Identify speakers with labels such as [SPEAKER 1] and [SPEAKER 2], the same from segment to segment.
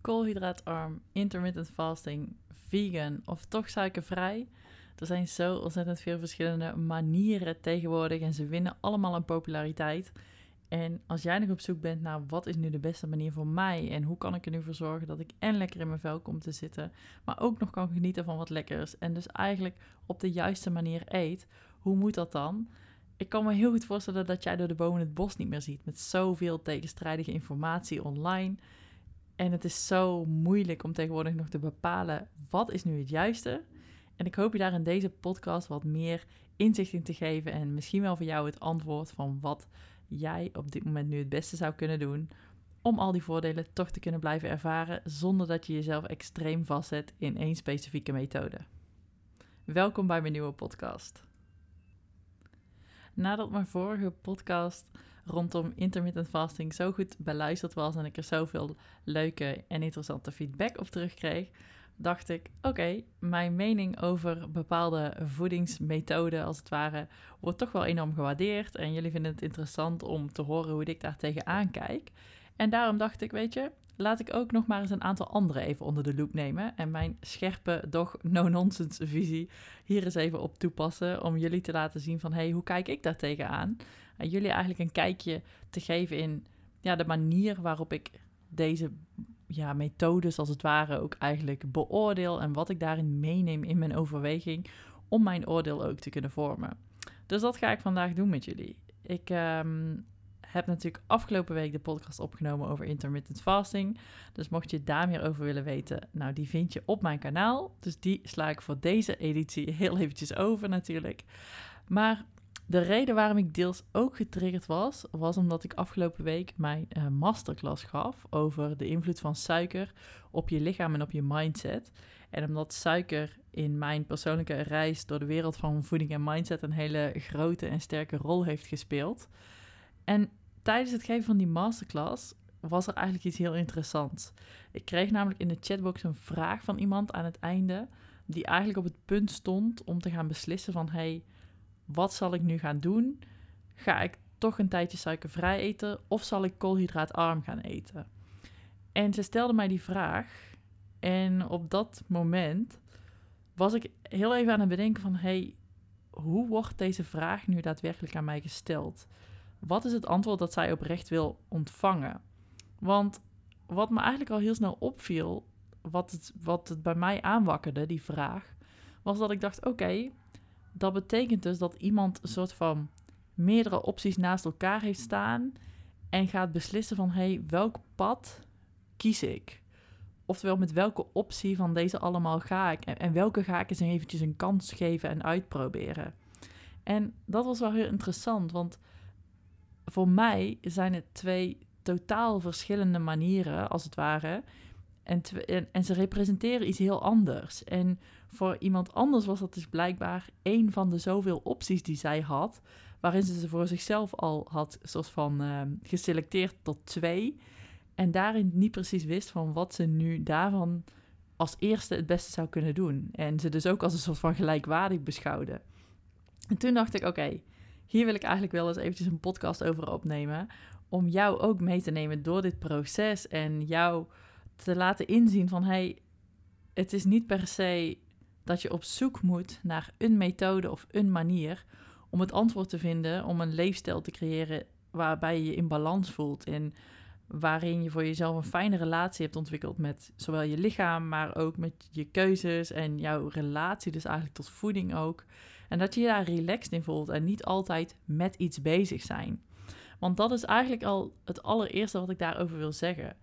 [SPEAKER 1] koolhydraatarm, intermittent fasting, vegan of toch suikervrij. Er zijn zo ontzettend veel verschillende manieren tegenwoordig en ze winnen allemaal aan populariteit. En als jij nog op zoek bent naar wat is nu de beste manier voor mij en hoe kan ik er nu voor zorgen dat ik en lekker in mijn vel kom te zitten, maar ook nog kan genieten van wat lekkers en dus eigenlijk op de juiste manier eet, hoe moet dat dan? Ik kan me heel goed voorstellen dat jij door de bomen het bos niet meer ziet met zoveel tegenstrijdige informatie online. En het is zo moeilijk om tegenwoordig nog te bepalen wat is nu het juiste. En ik hoop je daar in deze podcast wat meer inzicht in te geven en misschien wel voor jou het antwoord van wat jij op dit moment nu het beste zou kunnen doen om al die voordelen toch te kunnen blijven ervaren zonder dat je jezelf extreem vastzet in één specifieke methode. Welkom bij mijn nieuwe podcast. Nadat mijn vorige podcast rondom intermittent fasting zo goed beluisterd was en ik er zoveel leuke en interessante feedback op terugkreeg, dacht ik: oké, mijn mening over bepaalde voedingsmethoden, als het ware, wordt toch wel enorm gewaardeerd. En jullie vinden het interessant om te horen hoe ik daar tegenaan kijk. En daarom dacht ik: weet je, laat ik ook nog maar eens een aantal andere even onder de loep nemen. En mijn scherpe, doch no-nonsense visie hier eens even op toepassen. Om jullie te laten zien van: hey, hoe kijk ik daar tegenaan? Jullie eigenlijk een kijkje te geven in ja, de manier waarop ik deze ja, methodes als het ware ook eigenlijk beoordeel en wat ik daarin meeneem in mijn overweging om mijn oordeel ook te kunnen vormen. Dus dat ga ik vandaag doen met jullie. Ik ehm, heb natuurlijk afgelopen week de podcast opgenomen over intermittent fasting. Dus mocht je daar meer over willen weten, nou die vind je op mijn kanaal. Dus die sla ik voor deze editie heel eventjes over natuurlijk. Maar de reden waarom ik deels ook getriggerd was, was omdat ik afgelopen week mijn uh, masterclass gaf over de invloed van suiker op je lichaam en op je mindset. En omdat suiker in mijn persoonlijke reis door de wereld van voeding en mindset een hele grote en sterke rol heeft gespeeld. En tijdens het geven van die masterclass was er eigenlijk iets heel interessants. Ik kreeg namelijk in de chatbox een vraag van iemand aan het einde, die eigenlijk op het punt stond om te gaan beslissen van hey, wat zal ik nu gaan doen? Ga ik toch een tijdje suikervrij eten of zal ik koolhydraatarm gaan eten? En ze stelde mij die vraag en op dat moment was ik heel even aan het bedenken van hey, hoe wordt deze vraag nu daadwerkelijk aan mij gesteld? Wat is het antwoord dat zij oprecht wil ontvangen? Want wat me eigenlijk al heel snel opviel, wat het, wat het bij mij aanwakkerde, die vraag, was dat ik dacht: oké, dat betekent dus dat iemand een soort van meerdere opties naast elkaar heeft staan en gaat beslissen van hey, welk pad kies ik? Oftewel, met welke optie van deze allemaal ga ik? En, en welke ga ik eens eventjes een kans geven en uitproberen? En dat was wel heel interessant, want voor mij zijn het twee totaal verschillende manieren, als het ware. En, en, ze representeren iets heel anders. En voor iemand anders was dat dus blijkbaar een van de zoveel opties die zij had, waarin ze ze voor zichzelf al had soort van uh, geselecteerd tot twee. En daarin niet precies wist van wat ze nu daarvan als eerste het beste zou kunnen doen. En ze dus ook als een soort van gelijkwaardig beschouwde. En toen dacht ik, oké, hier wil ik eigenlijk wel eens eventjes een podcast over opnemen. Om jou ook mee te nemen door dit proces en jou te laten inzien van hey, het is niet per se dat je op zoek moet naar een methode of een manier om het antwoord te vinden, om een leefstijl te creëren waarbij je je in balans voelt en waarin je voor jezelf een fijne relatie hebt ontwikkeld met zowel je lichaam, maar ook met je keuzes en jouw relatie, dus eigenlijk tot voeding ook. En dat je je daar relaxed in voelt en niet altijd met iets bezig zijn. Want dat is eigenlijk al het allereerste wat ik daarover wil zeggen.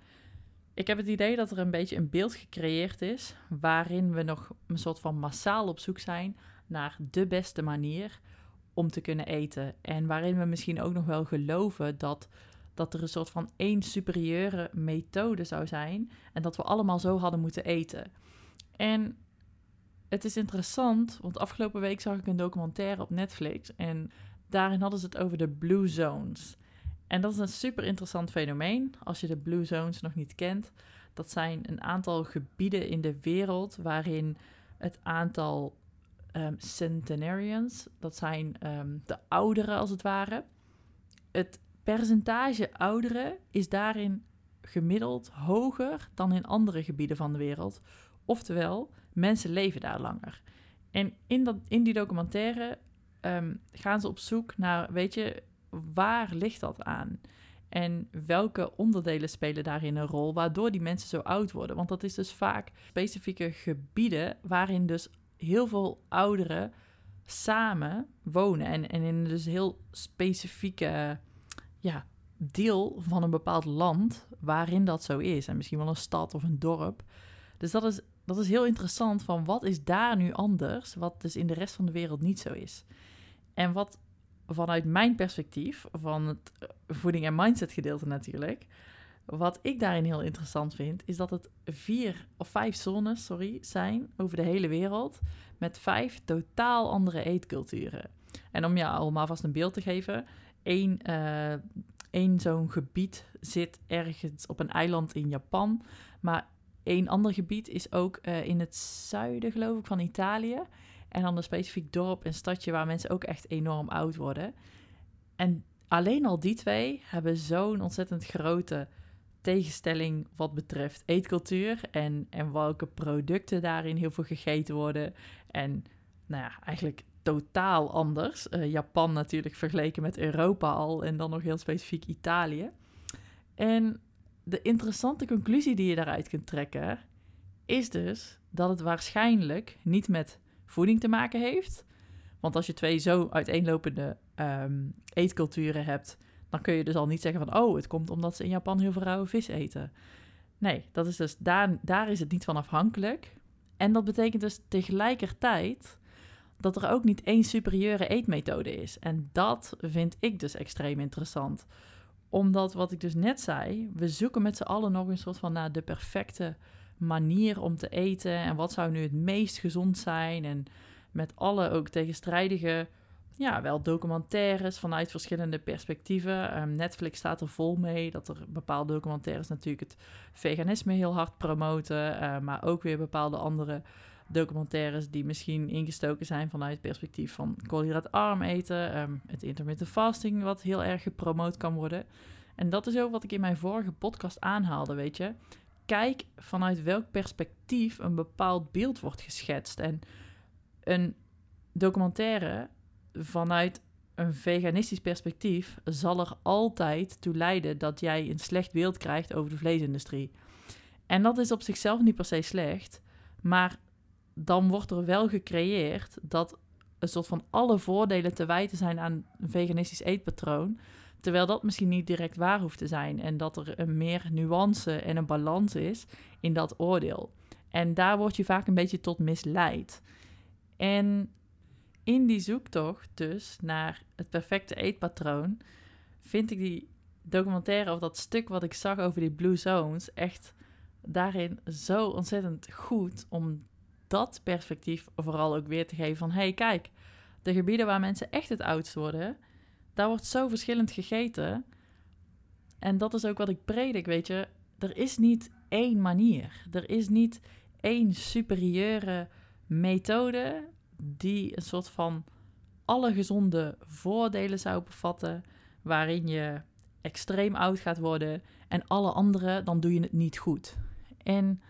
[SPEAKER 1] Ik heb het idee dat er een beetje een beeld gecreëerd is waarin we nog een soort van massaal op zoek zijn naar de beste manier om te kunnen eten. En waarin we misschien ook nog wel geloven dat, dat er een soort van één superieure methode zou zijn en dat we allemaal zo hadden moeten eten. En het is interessant, want afgelopen week zag ik een documentaire op Netflix en daarin hadden ze het over de Blue Zones. En dat is een super interessant fenomeen. Als je de Blue Zones nog niet kent, dat zijn een aantal gebieden in de wereld waarin het aantal um, centenarians, dat zijn um, de ouderen als het ware, het percentage ouderen is daarin gemiddeld hoger dan in andere gebieden van de wereld. Oftewel, mensen leven daar langer. En in, dat, in die documentaire ehm, gaan ze op zoek naar, weet je, waar ligt dat aan? En welke onderdelen spelen daarin een rol, waardoor die mensen zo oud worden? Want dat is dus vaak specifieke gebieden waarin dus heel veel ouderen samen wonen. En, en in dus heel specifieke ja, deel van een bepaald land waarin dat zo is. En misschien wel een stad of een dorp. Dus dat is, dat is heel interessant van wat is daar nu anders, wat dus in de rest van de wereld niet zo is. En wat vanuit mijn perspectief, van het eh, voeding- en mindset gedeelte natuurlijk, wat ik daarin heel interessant vind, is dat het vier of vijf zones sorry, zijn over de hele wereld met vijf totaal andere eetculturen. En om je allemaal vast een beeld te geven, één, uh, één zo'n gebied zit ergens op een eiland in Japan, maar één ander gebied is ook uh, in het zuiden, geloof ik, van Italië. En dan een specifiek dorp en stadje waar mensen ook echt enorm oud worden. En alleen al die twee hebben zo'n ontzettend grote tegenstelling wat betreft eetcultuur en, en welke producten daarin heel veel gegeten worden. En nou ja, eigenlijk totaal anders. Uh, Japan natuurlijk vergeleken met Europa al en dan nog heel specifiek Italië. En de interessante conclusie die je daaruit kunt trekken is dus dat het waarschijnlijk niet met voeding te maken heeft. Want als je twee zo uiteenlopende um, eetculturen hebt, dan kun je dus al niet zeggen van, oh, het komt omdat ze in Japan heel veel rauwe vis eten. Nee, dat is dus, daar, daar is het niet van afhankelijk. En dat betekent dus tegelijkertijd dat er ook niet één superieure eetmethode is. En dat vind ik dus extreem interessant. Omdat, wat ik dus net zei, we zoeken met z'n allen nog een soort van naar de perfecte manier om te eten. En wat zou nu het meest gezond zijn? En met alle ook tegenstrijdige ja, wel documentaires vanuit verschillende perspectieven. Ehm, Netflix staat er vol mee dat er bepaalde documentaires natuurlijk het veganisme heel hard promoten, uh, maar ook weer bepaalde andere documentaires die misschien ingestoken zijn vanuit het perspectief van koolhydraatarm eten, um, het intermittent fasting wat heel erg gepromoot kan worden. En dat is ook wat ik in mijn vorige podcast aanhaalde, weet je. Kijk vanuit welk perspectief een bepaald beeld wordt geschetst. En een documentaire vanuit een veganistisch perspectief zal er altijd toe leiden dat jij een slecht beeld krijgt over de vleesindustrie. En dat is op zichzelf niet per se slecht, maar dan wordt er wel gecreëerd dat een soort van alle voordelen te wijten zijn aan een veganistisch eetpatroon. Terwijl dat misschien niet direct waar hoeft te zijn. En dat er een meer nuance en een balans is in dat oordeel. En daar word je vaak een beetje tot misleid. En in die zoektocht dus naar het perfecte eetpatroon, vind ik die documentaire of dat stuk wat ik zag over die Blue Zones echt daarin zo ontzettend goed om dat perspectief vooral ook weer te geven van hey kijk, de gebieden waar mensen echt het oudst worden, daar wordt zo verschillend gegeten. En dat is ook wat ik predik, weet je. Er is niet één manier. Er is niet één superieure methode die een soort van alle gezonde voordelen zou bevatten, waarin je extreem oud gaat worden en alle andere, dan doe je het niet goed. En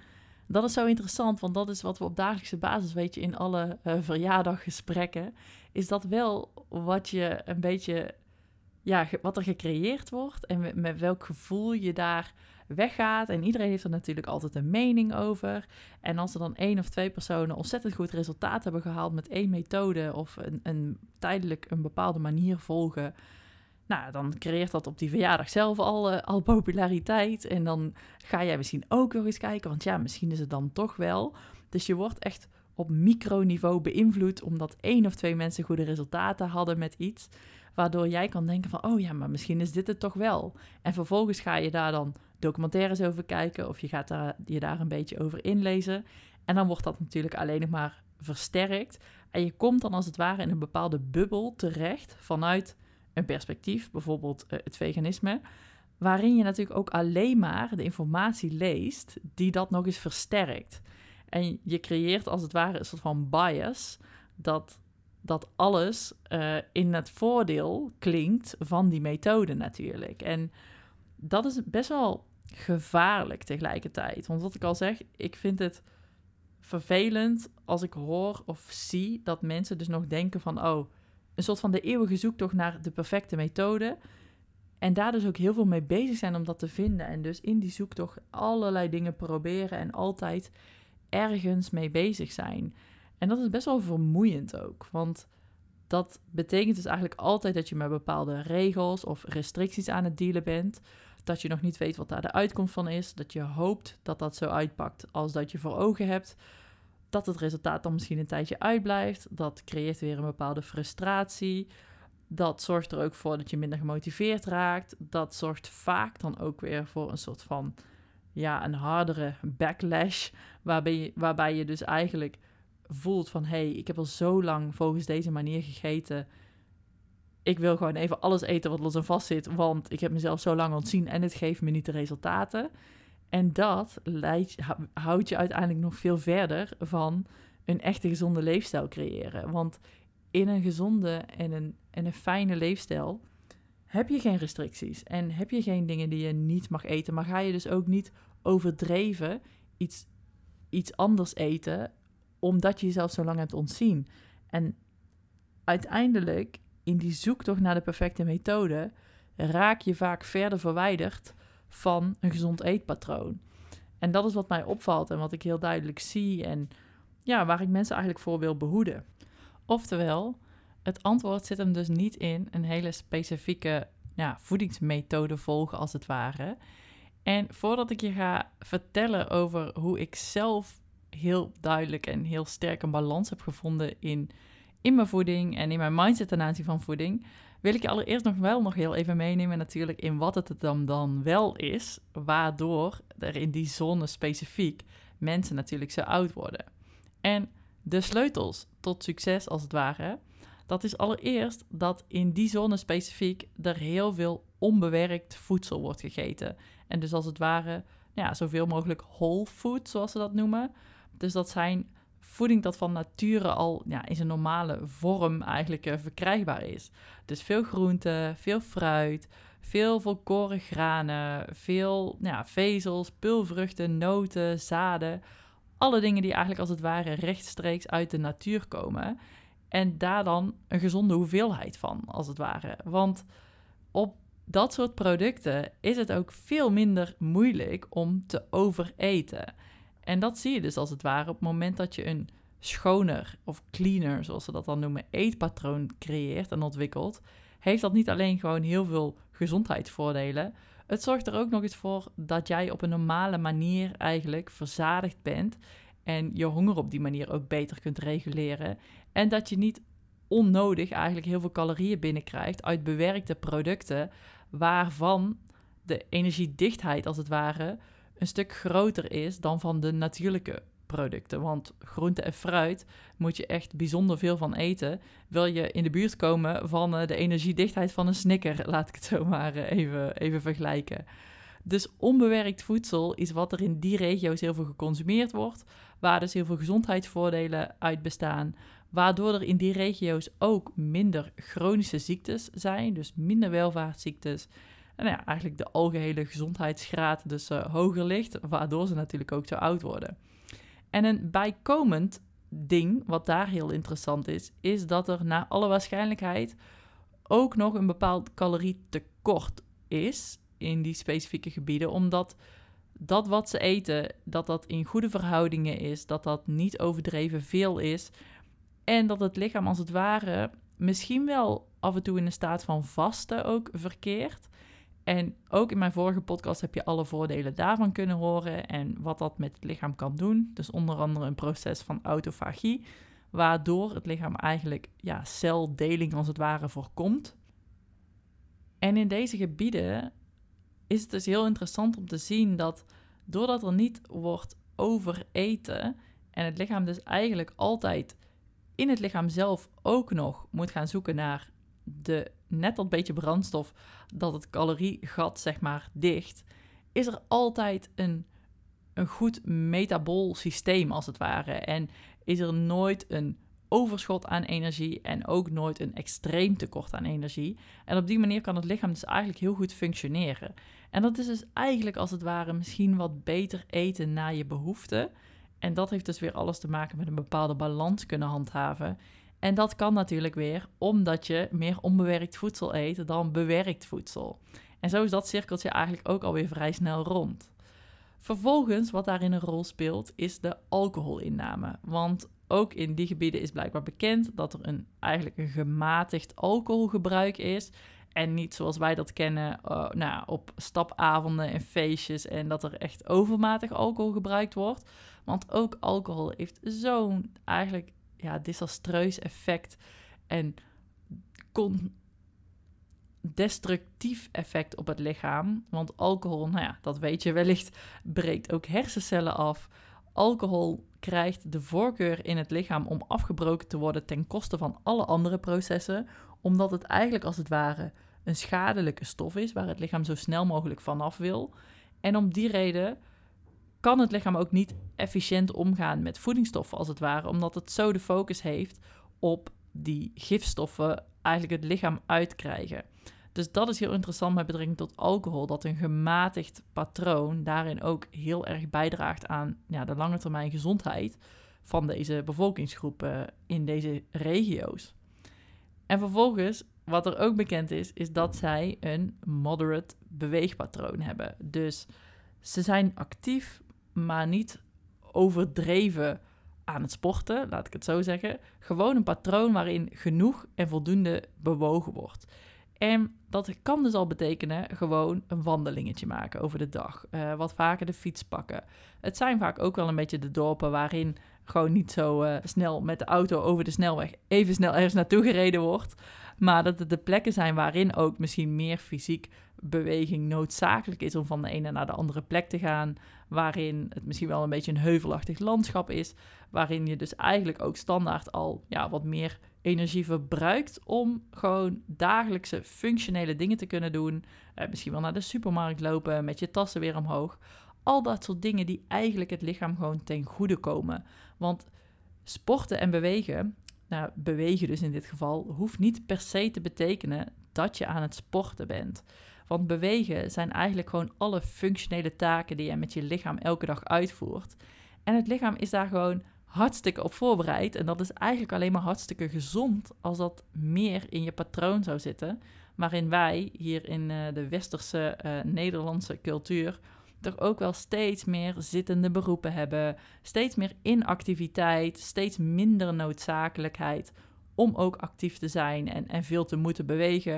[SPEAKER 1] dat is zo interessant, want dat is wat we op dagelijkse basis, weet je, in alle uh, verjaardaggesprekken, is dat wel wat je een beetje, ja, wat er gecreëerd wordt en met, welk gevoel je daar weggaat. En iedereen heeft er natuurlijk altijd een mening over. En als er dan één of twee personen ontzettend goed resultaat hebben gehaald met één methode of een, een tijdelijk een bepaalde manier volgen. Nou, dan creëert dat op die verjaardag zelf al, uh, al populariteit. En dan ga jij misschien ook nog eens kijken, want ja, misschien is het dan toch wel. Dus je wordt echt op microniveau beïnvloed omdat één of twee mensen goede resultaten hadden met iets. Waardoor jij kan denken van, oh ja, maar misschien is dit het toch wel. En vervolgens ga je daar dan documentaires over kijken of je gaat daar, je daar een beetje over inlezen. En dan wordt dat natuurlijk alleen nog maar versterkt. En je komt dan als het ware in een bepaalde bubbel terecht vanuit een perspectief, bijvoorbeeld uh, het veganisme, waarin je natuurlijk ook alleen maar de informatie leest die dat nog eens versterkt. En je creëert als het ware een soort van bias dat, dat alles uh, in het voordeel klinkt van die methode natuurlijk. En dat is best wel gevaarlijk tegelijkertijd. Want wat ik al zeg, ik vind het vervelend als ik hoor of zie dat mensen dus nog denken van, oh, een soort van de eeuwige zoektocht naar de perfecte methode. En daar dus ook heel veel mee bezig zijn om dat te vinden. En dus in die zoektocht allerlei dingen proberen en altijd ergens mee bezig zijn. En dat is best wel vermoeiend ook. Want dat betekent dus eigenlijk altijd dat je met bepaalde regels of restricties aan het dealen bent. Dat je nog niet weet wat daar de uitkomst van is. Dat je hoopt dat dat zo uitpakt als dat je voor ogen hebt. Dat het resultaat dan misschien een tijdje uitblijft. Dat creëert weer een bepaalde frustratie. Dat zorgt er ook voor dat je minder gemotiveerd raakt. Dat zorgt vaak dan ook weer voor een soort van ja, een hardere backlash. Waarbij je, waarbij je dus eigenlijk voelt van hé, hey, ik heb al zo lang volgens deze manier gegeten. Ik wil gewoon even alles eten wat los en vast zit, want ik heb mezelf zo lang ontzien en het geeft me niet de resultaten. En dat leidt, houdt je uiteindelijk nog veel verder van een echte gezonde leefstijl creëren. Want in een gezonde en een, en een fijne leefstijl heb je geen restricties en heb je geen dingen die je niet mag eten, maar ga je dus ook niet overdreven iets, iets anders eten omdat je jezelf zo lang hebt ontzien. En uiteindelijk, in die zoektocht naar de perfecte methode, raak je vaak verder verwijderd van een gezond eetpatroon. En dat is wat mij opvalt en wat ik heel duidelijk zie en ja, waar ik mensen eigenlijk voor wil behoeden. Oftewel, het antwoord zit hem dus niet in een hele specifieke ja, voedingsmethode volgen, als het ware. En voordat ik je ga vertellen over hoe ik zelf heel duidelijk en heel sterk een balans heb gevonden in, in mijn voeding en in mijn mindset ten aanzien van voeding, wil ik je allereerst nog wel nog heel even meenemen natuurlijk in wat het dan, dan wel is, waardoor er in die zone specifiek mensen natuurlijk zo oud worden. En de sleutels tot succes als het ware, dat is allereerst dat in die zone specifiek er heel veel onbewerkt voedsel wordt gegeten. En dus als het ware ja, zoveel mogelijk whole food, zoals ze dat noemen. Dus dat zijn voeding dat van nature al ja, in zijn normale vorm eigenlijk uh, verkrijgbaar is. Dus veel groente, veel fruit, veel volkoren granen, veel ja, vezels, pulvruchten, noten, zaden. Alle dingen die eigenlijk als het ware rechtstreeks uit de natuur komen. En daar dan een gezonde hoeveelheid van, als het ware. Want op dat soort producten is het ook veel minder moeilijk om te overeten. En dat zie je dus als het ware op het moment dat je een schoner of cleaner, zoals ze dat dan noemen, eetpatroon creëert en ontwikkelt, heeft dat niet alleen gewoon heel veel gezondheidsvoordelen. Het zorgt er ook nog eens voor dat jij op een normale manier eigenlijk verzadigd bent en je honger op die manier ook beter kunt reguleren. En dat je niet onnodig eigenlijk heel veel calorieën binnenkrijgt uit bewerkte producten, waarvan de energiedichtheid als het ware een stuk groter is dan van de natuurlijke producten. Want groente en fruit moet je echt bijzonder veel van eten. Wil je in de buurt komen van uh, de energiedichtheid van een snicker, laat ik het zo maar uh, even, even vergelijken. Dus onbewerkt voedsel is wat er in die regio's heel veel geconsumeerd wordt, waar dus heel veel gezondheidsvoordelen uit bestaan, waardoor er in die regio's ook minder chronische ziektes zijn, dus minder welvaartsziektes, en nou ja, eigenlijk de algehele gezondheidsgraad dus uh, hoger ligt, waardoor ze natuurlijk ook zo oud worden. En een bijkomend ding, wat daar heel interessant is, is dat er naar alle waarschijnlijkheid ook nog een bepaald calorietekort is in die specifieke gebieden, omdat dat wat ze eten, dat dat in goede verhoudingen is, dat dat niet overdreven veel is en dat het lichaam als het ware misschien wel af en toe in een staat van vasten ook verkeert. En ook in mijn vorige podcast heb je alle voordelen daarvan kunnen horen en wat dat met het lichaam kan doen. Dus onder andere een proces van autofagie, waardoor het lichaam eigenlijk ja, celdeling als het ware voorkomt. En in deze gebieden is het dus heel interessant om te zien dat doordat er niet wordt overeten en het lichaam dus eigenlijk altijd in het lichaam zelf ook nog moet gaan zoeken naar de net dat beetje brandstof dat het caloriegat zeg maar dicht, is er altijd een, een goed metabool systeem als het ware. En is er nooit een overschot aan energie en ook nooit een extreem tekort aan energie. En op die manier kan het lichaam dus eigenlijk heel goed functioneren. En dat is dus eigenlijk als het ware misschien wat beter eten naar je behoeften. En dat heeft dus weer alles te maken met een bepaalde balans kunnen handhaven. En dat kan natuurlijk weer omdat je meer onbewerkt voedsel eet dan bewerkt voedsel. En zo is dat cirkeltje eigenlijk ook alweer vrij snel rond. Vervolgens, wat daarin een rol speelt, is de alcoholinname. Want ook in die gebieden is blijkbaar bekend dat er een, eigenlijk een gematigd alcoholgebruik is. En niet zoals wij dat kennen uh, nou, op stapavonden en feestjes en dat er echt overmatig alcohol gebruikt wordt. Want ook alcohol heeft zo'n eigenlijk ja, desastreus effect en destructief effect op het lichaam. Want alcohol, nou ja, dat weet je wellicht, breekt ook hersencellen af. Alcohol krijgt de voorkeur in het lichaam om afgebroken te worden ten koste van alle andere processen, omdat het eigenlijk als het ware een schadelijke stof is waar het lichaam zo snel mogelijk vanaf wil. En om die reden kan het lichaam ook niet efficiënt omgaan met voedingsstoffen als het ware, omdat het zo de focus heeft op die gifstoffen eigenlijk het lichaam uitkrijgen. Dus dat is heel interessant met betrekking tot alcohol, dat een gematigd patroon daarin ook heel erg bijdraagt aan ja, de lange termijn gezondheid van deze bevolkingsgroepen in deze regio's. En vervolgens, wat er ook bekend is, is dat zij een moderate beweegpatroon hebben. Dus ze zijn actief, maar niet overdreven aan het sporten, laat ik het zo zeggen. Gewoon een patroon waarin genoeg en voldoende bewogen wordt. En dat kan dus al betekenen gewoon een wandelingetje maken over de dag. Uh, wat vaker de fiets pakken. Het zijn vaak ook wel een beetje de dorpen waarin gewoon niet zo uh, snel met de auto over de snelweg even snel ergens naartoe gereden wordt. Maar dat het de plekken zijn waarin ook misschien meer fysiek beweging noodzakelijk is om van de ene naar de andere plek te gaan. Waarin het misschien wel een beetje een heuvelachtig landschap is. Waarin je dus eigenlijk ook standaard al ja, wat meer energie verbruikt om gewoon dagelijkse functionele dingen te kunnen doen. Eh, misschien wel naar de supermarkt lopen met je tassen weer omhoog. Al dat soort dingen die eigenlijk het lichaam gewoon ten goede komen. Want sporten en bewegen, nou bewegen dus in dit geval, hoeft niet per se te betekenen dat je aan het sporten bent. Want bewegen zijn eigenlijk gewoon alle functionele taken die je met je lichaam elke dag uitvoert. En het lichaam is daar gewoon hartstikke op voorbereid. En dat is eigenlijk alleen maar hartstikke gezond als dat meer in je patroon zou zitten. Waarin wij hier in uh, de westerse uh, Nederlandse cultuur toch ook wel steeds meer zittende beroepen hebben. Steeds meer inactiviteit, steeds minder noodzakelijkheid om ook actief te zijn en, en veel te moeten bewegen.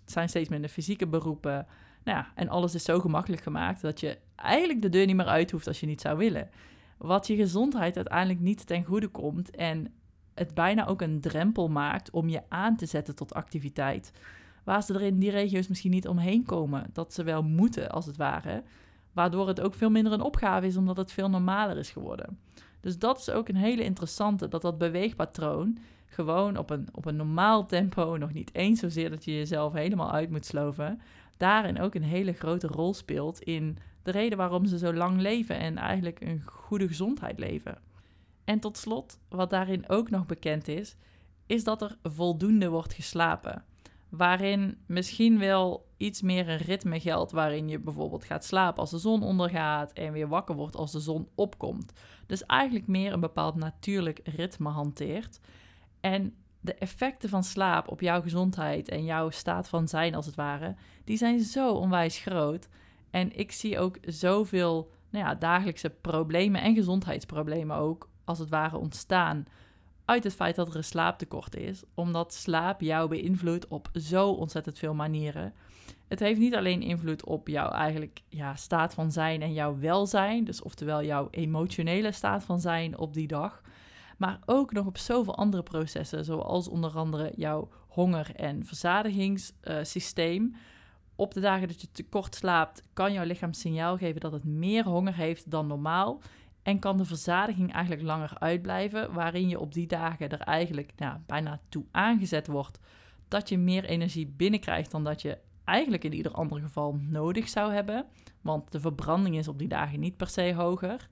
[SPEAKER 1] Het zijn steeds minder fysieke beroepen. Nou ja, en alles is zo gemakkelijk gemaakt dat je eigenlijk de deur niet meer uit hoeft als je niet zou willen. Wat je gezondheid uiteindelijk niet ten goede komt en het bijna ook een drempel maakt om je aan te zetten tot activiteit. Waar ze er in die regio's misschien niet omheen komen, dat ze wel moeten als het ware. Waardoor het ook veel minder een opgave is, omdat het veel normaler is geworden. Dus dat is ook een hele interessante, dat dat beweegpatroon gewoon op een, op een normaal tempo, nog niet eens zozeer dat je jezelf helemaal uit moet sloven, daarin ook een hele grote rol speelt in de reden waarom ze zo lang leven en eigenlijk een goede gezondheid leven. En tot slot, wat daarin ook nog bekend is, is dat er voldoende wordt geslapen. Waarin misschien wel iets meer een ritme geldt, waarin je bijvoorbeeld gaat slapen als de zon ondergaat en weer wakker wordt als de zon opkomt. Dus eigenlijk meer een bepaald natuurlijk ritme hanteert. En de effecten van slaap op jouw gezondheid en jouw staat van zijn, als het ware, die zijn zo onwijs groot. En ik zie ook zoveel nou ja, dagelijkse problemen en gezondheidsproblemen ook, als het ware, ontstaan uit het feit dat er een slaaptekort is. Omdat slaap jou beïnvloedt op zo ontzettend veel manieren. Het heeft niet alleen invloed op jouw eigenlijk ja, staat van zijn en jouw welzijn, dus oftewel jouw emotionele staat van zijn op die dag, maar ook nog op zoveel andere processen, zoals onder andere jouw honger- en verzadigingssysteem. Op de dagen dat je tekort slaapt, kan jouw lichaam signaal geven dat het meer honger heeft dan normaal. En kan de verzadiging eigenlijk langer uitblijven, waarin je op die dagen er eigenlijk ja, bijna toe aangezet wordt dat je meer energie binnenkrijgt dan dat je eigenlijk in ieder ander geval nodig zou hebben. Want de verbranding is op die dagen niet per se hoger.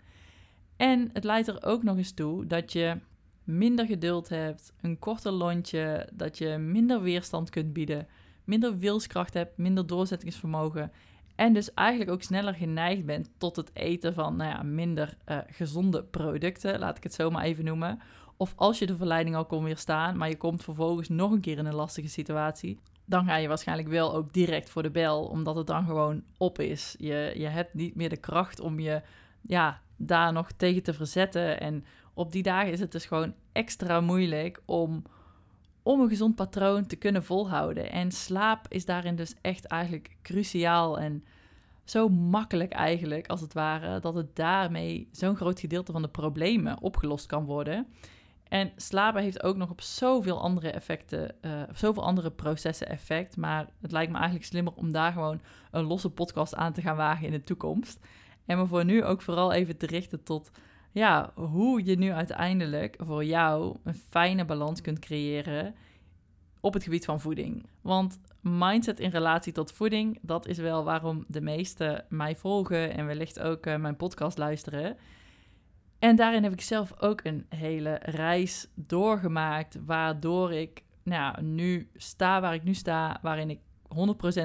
[SPEAKER 1] En het leidt er ook nog eens toe dat je minder geduld hebt, een korter lontje, dat je minder weerstand kunt bieden, minder wilskracht hebt, minder doorzettingsvermogen. En dus eigenlijk ook sneller geneigd bent tot het eten van nou ja, minder uh, gezonde producten, laat ik het zo maar even noemen. Of als je de verleiding al kon weerstaan, maar je komt vervolgens nog een keer in een lastige situatie, dan ga je waarschijnlijk wel ook direct voor de bel, omdat het dan gewoon op is. Je, je hebt niet meer de kracht om je ja, daar nog tegen te verzetten. En op die dagen is het dus gewoon extra moeilijk om, om een gezond patroon te kunnen volhouden. En slaap is daarin dus echt eigenlijk cruciaal en zo makkelijk eigenlijk, als het ware, dat het daarmee zo'n groot gedeelte van de problemen opgelost kan worden. En slapen heeft ook nog op zoveel andere effecten, uh, zoveel andere processen effect. Maar het lijkt me eigenlijk slimmer om daar gewoon een losse podcast aan te gaan wagen in de toekomst. En me voor nu ook vooral even te richten tot ja, hoe je nu uiteindelijk voor jou een fijne balans kunt creëren op het gebied van voeding. Want mindset in relatie tot voeding, dat is wel waarom de meesten mij volgen en wellicht ook uh, mijn podcast luisteren. En daarin heb ik zelf ook een hele reis doorgemaakt, waardoor ik nou, nu sta waar ik nu sta, waarin ik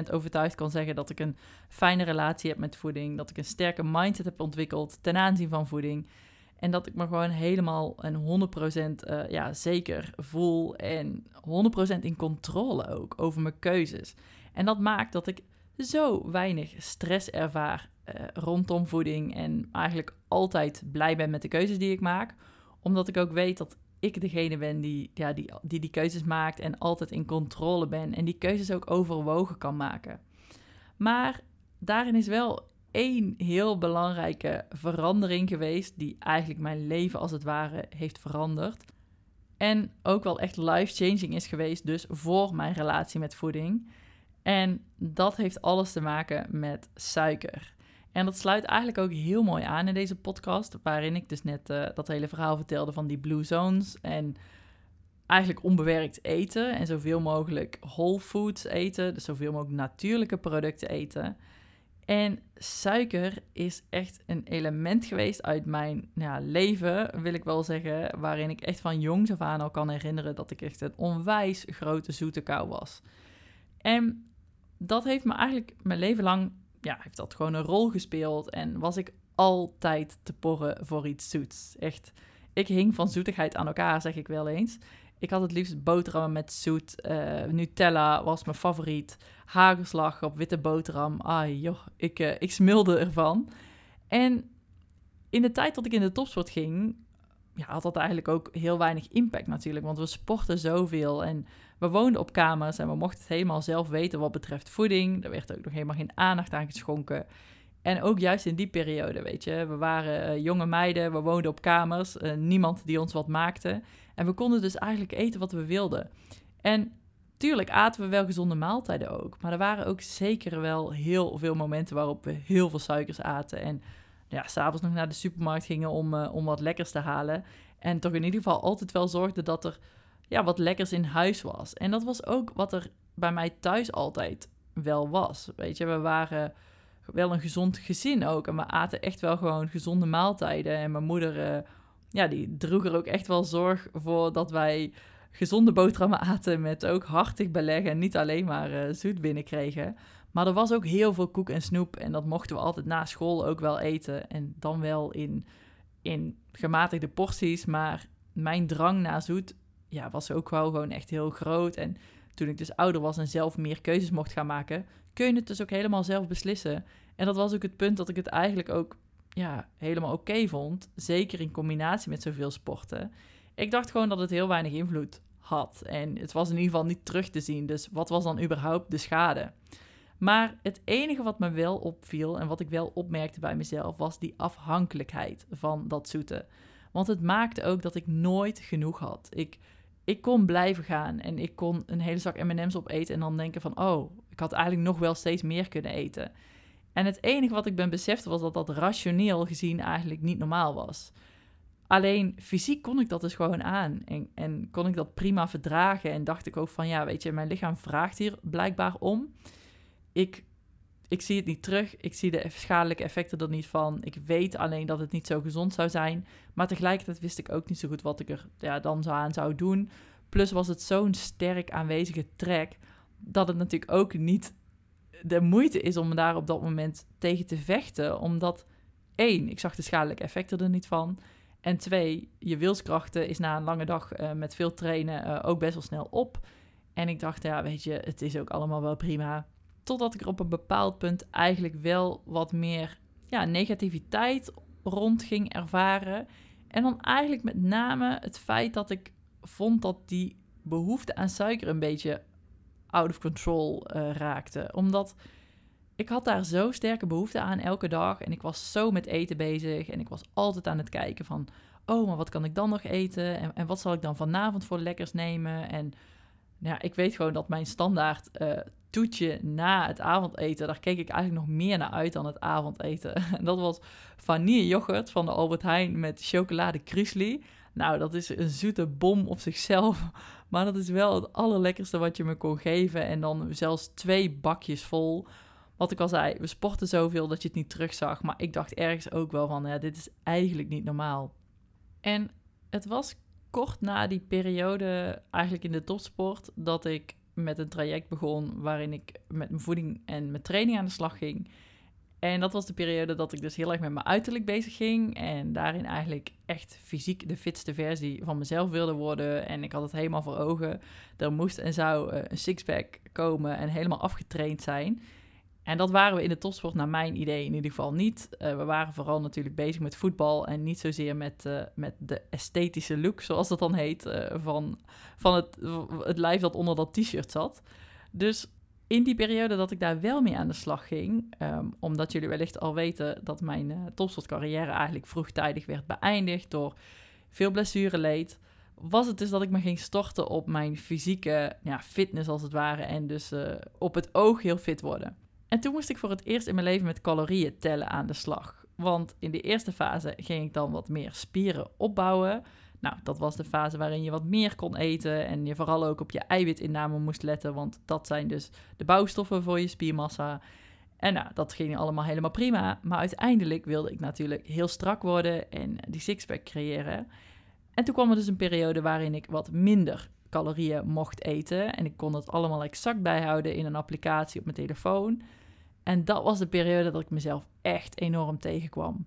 [SPEAKER 1] 100% overtuigd kan zeggen dat ik een fijne relatie heb met voeding, dat ik een sterke mindset heb ontwikkeld ten aanzien van voeding. En dat ik me gewoon helemaal en 100% uh, ja, zeker voel en 100% in controle ook over mijn keuzes. En dat maakt dat ik zo weinig stress ervaar uh, rondom voeding en eigenlijk altijd blij ben met de keuzes die ik maak. Omdat ik ook weet dat ik degene ben die, ja, die, die die keuzes maakt en altijd in controle ben en die keuzes ook overwogen kan maken. Maar daarin is wel één heel belangrijke verandering geweest die eigenlijk mijn leven als het ware heeft veranderd. En ook wel echt life-changing is geweest, dus voor mijn relatie met voeding. En dat heeft alles te maken met suiker. En dat sluit eigenlijk ook heel mooi aan in deze podcast, waarin ik dus net uh, dat hele verhaal vertelde van die blue zones en eigenlijk onbewerkt eten en zoveel mogelijk whole foods eten, dus zoveel mogelijk natuurlijke producten eten. En suiker is echt een element geweest uit mijn ja, leven, wil ik wel zeggen, waarin ik echt van jongs af aan al kan herinneren dat ik echt een onwijs grote zoete kou was. En dat heeft me eigenlijk mijn leven lang ja, heeft dat gewoon een rol gespeeld. En was ik altijd te porren voor iets zoets. Echt, ik hing van zoetigheid aan elkaar, zeg ik wel eens. Ik had het liefst boterhammen met zoet. Uh, Nutella was mijn favoriet. Hagelslag op witte boterham. Ai joh, ik, uh, ik ervan. En in de tijd dat ik in de topsport ging, ja, had dat eigenlijk ook heel weinig impact natuurlijk. Want we sporten zoveel en we woonden op kamers en we mochten het helemaal zelf weten wat betreft voeding. Er werd ook nog helemaal geen aandacht aan geschonken. En ook juist in die periode, weet je, we waren uh, jonge meiden, we woonden op kamers, uh, niemand die ons wat maakte. En we konden dus eigenlijk eten wat we wilden. En tuurlijk aten we wel gezonde maaltijden ook, maar er waren ook zeker wel heel veel momenten waarop we heel veel suikers aten. En ja, s'avonds nog naar de supermarkt gingen om, uh, om wat lekkers te halen. En toch in ieder geval altijd wel zorgde dat er ja, wat lekkers in huis was. En dat was ook wat er bij mij thuis altijd wel was. Weet je, we waren wel een gezond gezin ook. En we aten echt wel gewoon gezonde maaltijden. En mijn moeder, uh, ja, die droeg er ook echt wel zorg voor dat wij gezonde boterhammen aten met ook hartig beleggen en niet alleen maar uh, zoet binnenkregen. Maar er was ook heel veel koek en snoep en dat mochten we altijd na school ook wel eten. En dan wel in, in gematigde porties, maar mijn drang naar zoet ja, was ook wel gewoon echt heel groot. En toen ik dus ouder was en zelf meer keuzes mocht gaan maken, kun je het dus ook helemaal zelf beslissen. En dat was ook het punt dat ik het eigenlijk ook ja, helemaal oké vond. Zeker in combinatie met zoveel sporten. Ik dacht gewoon dat het heel weinig invloed had. En het was in ieder geval niet terug te zien. Dus wat was dan überhaupt de schade? Maar het enige wat me wel opviel en wat ik wel opmerkte bij mezelf was die afhankelijkheid van dat zoete. Want het maakte ook dat ik nooit genoeg had. Ik ik kon blijven gaan en ik kon een hele zak M&M's opeten en dan denken van, oh, ik had eigenlijk nog wel steeds meer kunnen eten. En het enige wat ik ben besefte was dat dat rationeel gezien eigenlijk niet normaal was. Alleen fysiek kon ik dat dus gewoon aan en, en kon ik dat prima verdragen en dacht ik ook van, ja, weet je, mijn lichaam vraagt hier blijkbaar om. Ik ik zie het niet terug. Ik zie de schadelijke effecten er niet van. Ik weet alleen dat het niet zo gezond zou zijn. Maar tegelijkertijd wist ik ook niet zo goed wat ik er ja, dan zou aan zou doen. Plus was het zo'n sterk aanwezige trek dat het natuurlijk ook niet de moeite is om daar op dat moment tegen te vechten. Omdat één, ik zag de schadelijke effecten er niet van. En twee, je wilskrachten is na een lange dag uh, met veel trainen uh, ook best wel snel op. En ik dacht, ja, weet je, het is ook allemaal wel prima. Totdat ik er op een bepaald punt eigenlijk wel wat meer ja, negativiteit rond ging ervaren. En dan eigenlijk met name het feit dat ik vond dat die behoefte aan suiker een beetje out of control uh, raakte. Omdat ik had daar zo sterke behoefte aan elke dag. En ik was zo met eten bezig. En ik was altijd aan het kijken van... Oh, maar wat kan ik dan nog eten? En, en wat zal ik dan vanavond voor lekkers nemen? En nou ja, ik weet gewoon dat mijn standaard uh, toetje na het avondeten... daar keek ik eigenlijk nog meer naar uit dan het avondeten. En dat was vanille yoghurt van de Albert Heijn met chocolade krusli. Nou, dat is een zoete bom op zichzelf. Maar dat is wel het allerlekkerste wat je me kon geven. En dan zelfs twee bakjes vol. Wat ik al zei, we sporten zoveel dat je het niet terugzag. Maar ik dacht ergens ook wel van, ja, dit is eigenlijk niet normaal. En het was kort na die periode, eigenlijk in de topsport, dat ik met een traject begon waarin ik met mijn voeding en mijn training aan de slag ging. En dat was de periode dat ik dus heel erg met mijn uiterlijk bezig ging. En daarin eigenlijk echt fysiek de fitste versie van mezelf wilde worden. En ik had het helemaal voor ogen. Er moest en zou uh, een sixpack komen en helemaal afgetraind zijn. En dat waren we in de topsport naar mijn idee in ieder geval niet. Uh, we waren vooral natuurlijk bezig met voetbal en niet zozeer met, uh, met de esthetische look, zoals dat dan heet, van, van het, het lijf dat onder dat t-shirt zat. Dus in die periode dat ik daar wel mee aan de slag ging, um, omdat jullie wellicht al weten dat mijn topsportcarrière eigenlijk vroegtijdig werd beëindigd door veel blessureleed, was het dus dat ik me ging storten op mijn fysieke ja, fitness als het ware en dus op het oog heel fit worden. En toen moest ik voor het eerst in mijn leven met calorieën tellen aan de slag. Want in de eerste fase ging ik dan wat meer spieren opbouwen. Nou, dat was de fase waarin je wat meer kon eten en je vooral ook op je eiwitinname moest letten, want dat zijn dus de bouwstoffen voor je spiermassa. En nou, dat ging allemaal helemaal prima, maar uiteindelijk wilde ik natuurlijk heel strak worden en die sixpack creëren. En toen kwam er dus een periode waarin ik wat minder calorieën mocht eten en ik kon het allemaal exact bijhouden in een applicatie op mijn telefoon. En dat was de periode dat ik mezelf echt enorm tegenkwam.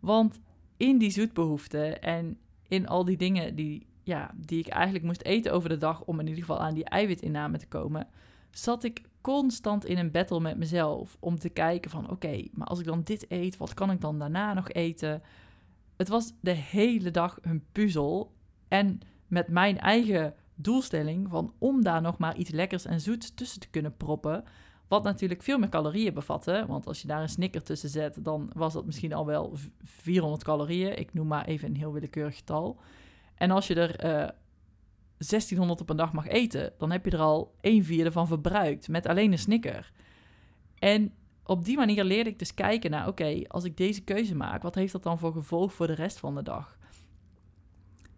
[SPEAKER 1] Want in die zoetbehoefte en in al die dingen die, ja, die ik eigenlijk moest eten over de dag om in ieder geval aan die eiwitinname te komen, zat ik constant in een battle met mezelf om te kijken van oké, maar als ik dan dit eet, wat kan ik dan daarna nog eten? Het was de hele dag een puzzel en met mijn eigen doelstelling van om daar nog maar iets lekkers en zoets tussen te kunnen proppen, wat natuurlijk veel meer calorieën bevatte. Want als je daar een snicker tussen zet, dan was dat misschien al wel 400 calorieën. Ik noem maar even een heel willekeurig getal. En als je er uh, eh, 1600 op een dag mag eten, dan heb je er al een vierde van verbruikt met alleen een snicker. En op die manier leerde ik dus kijken naar, oké, als ik deze keuze maak, wat heeft dat dan voor gevolg voor de rest van de dag?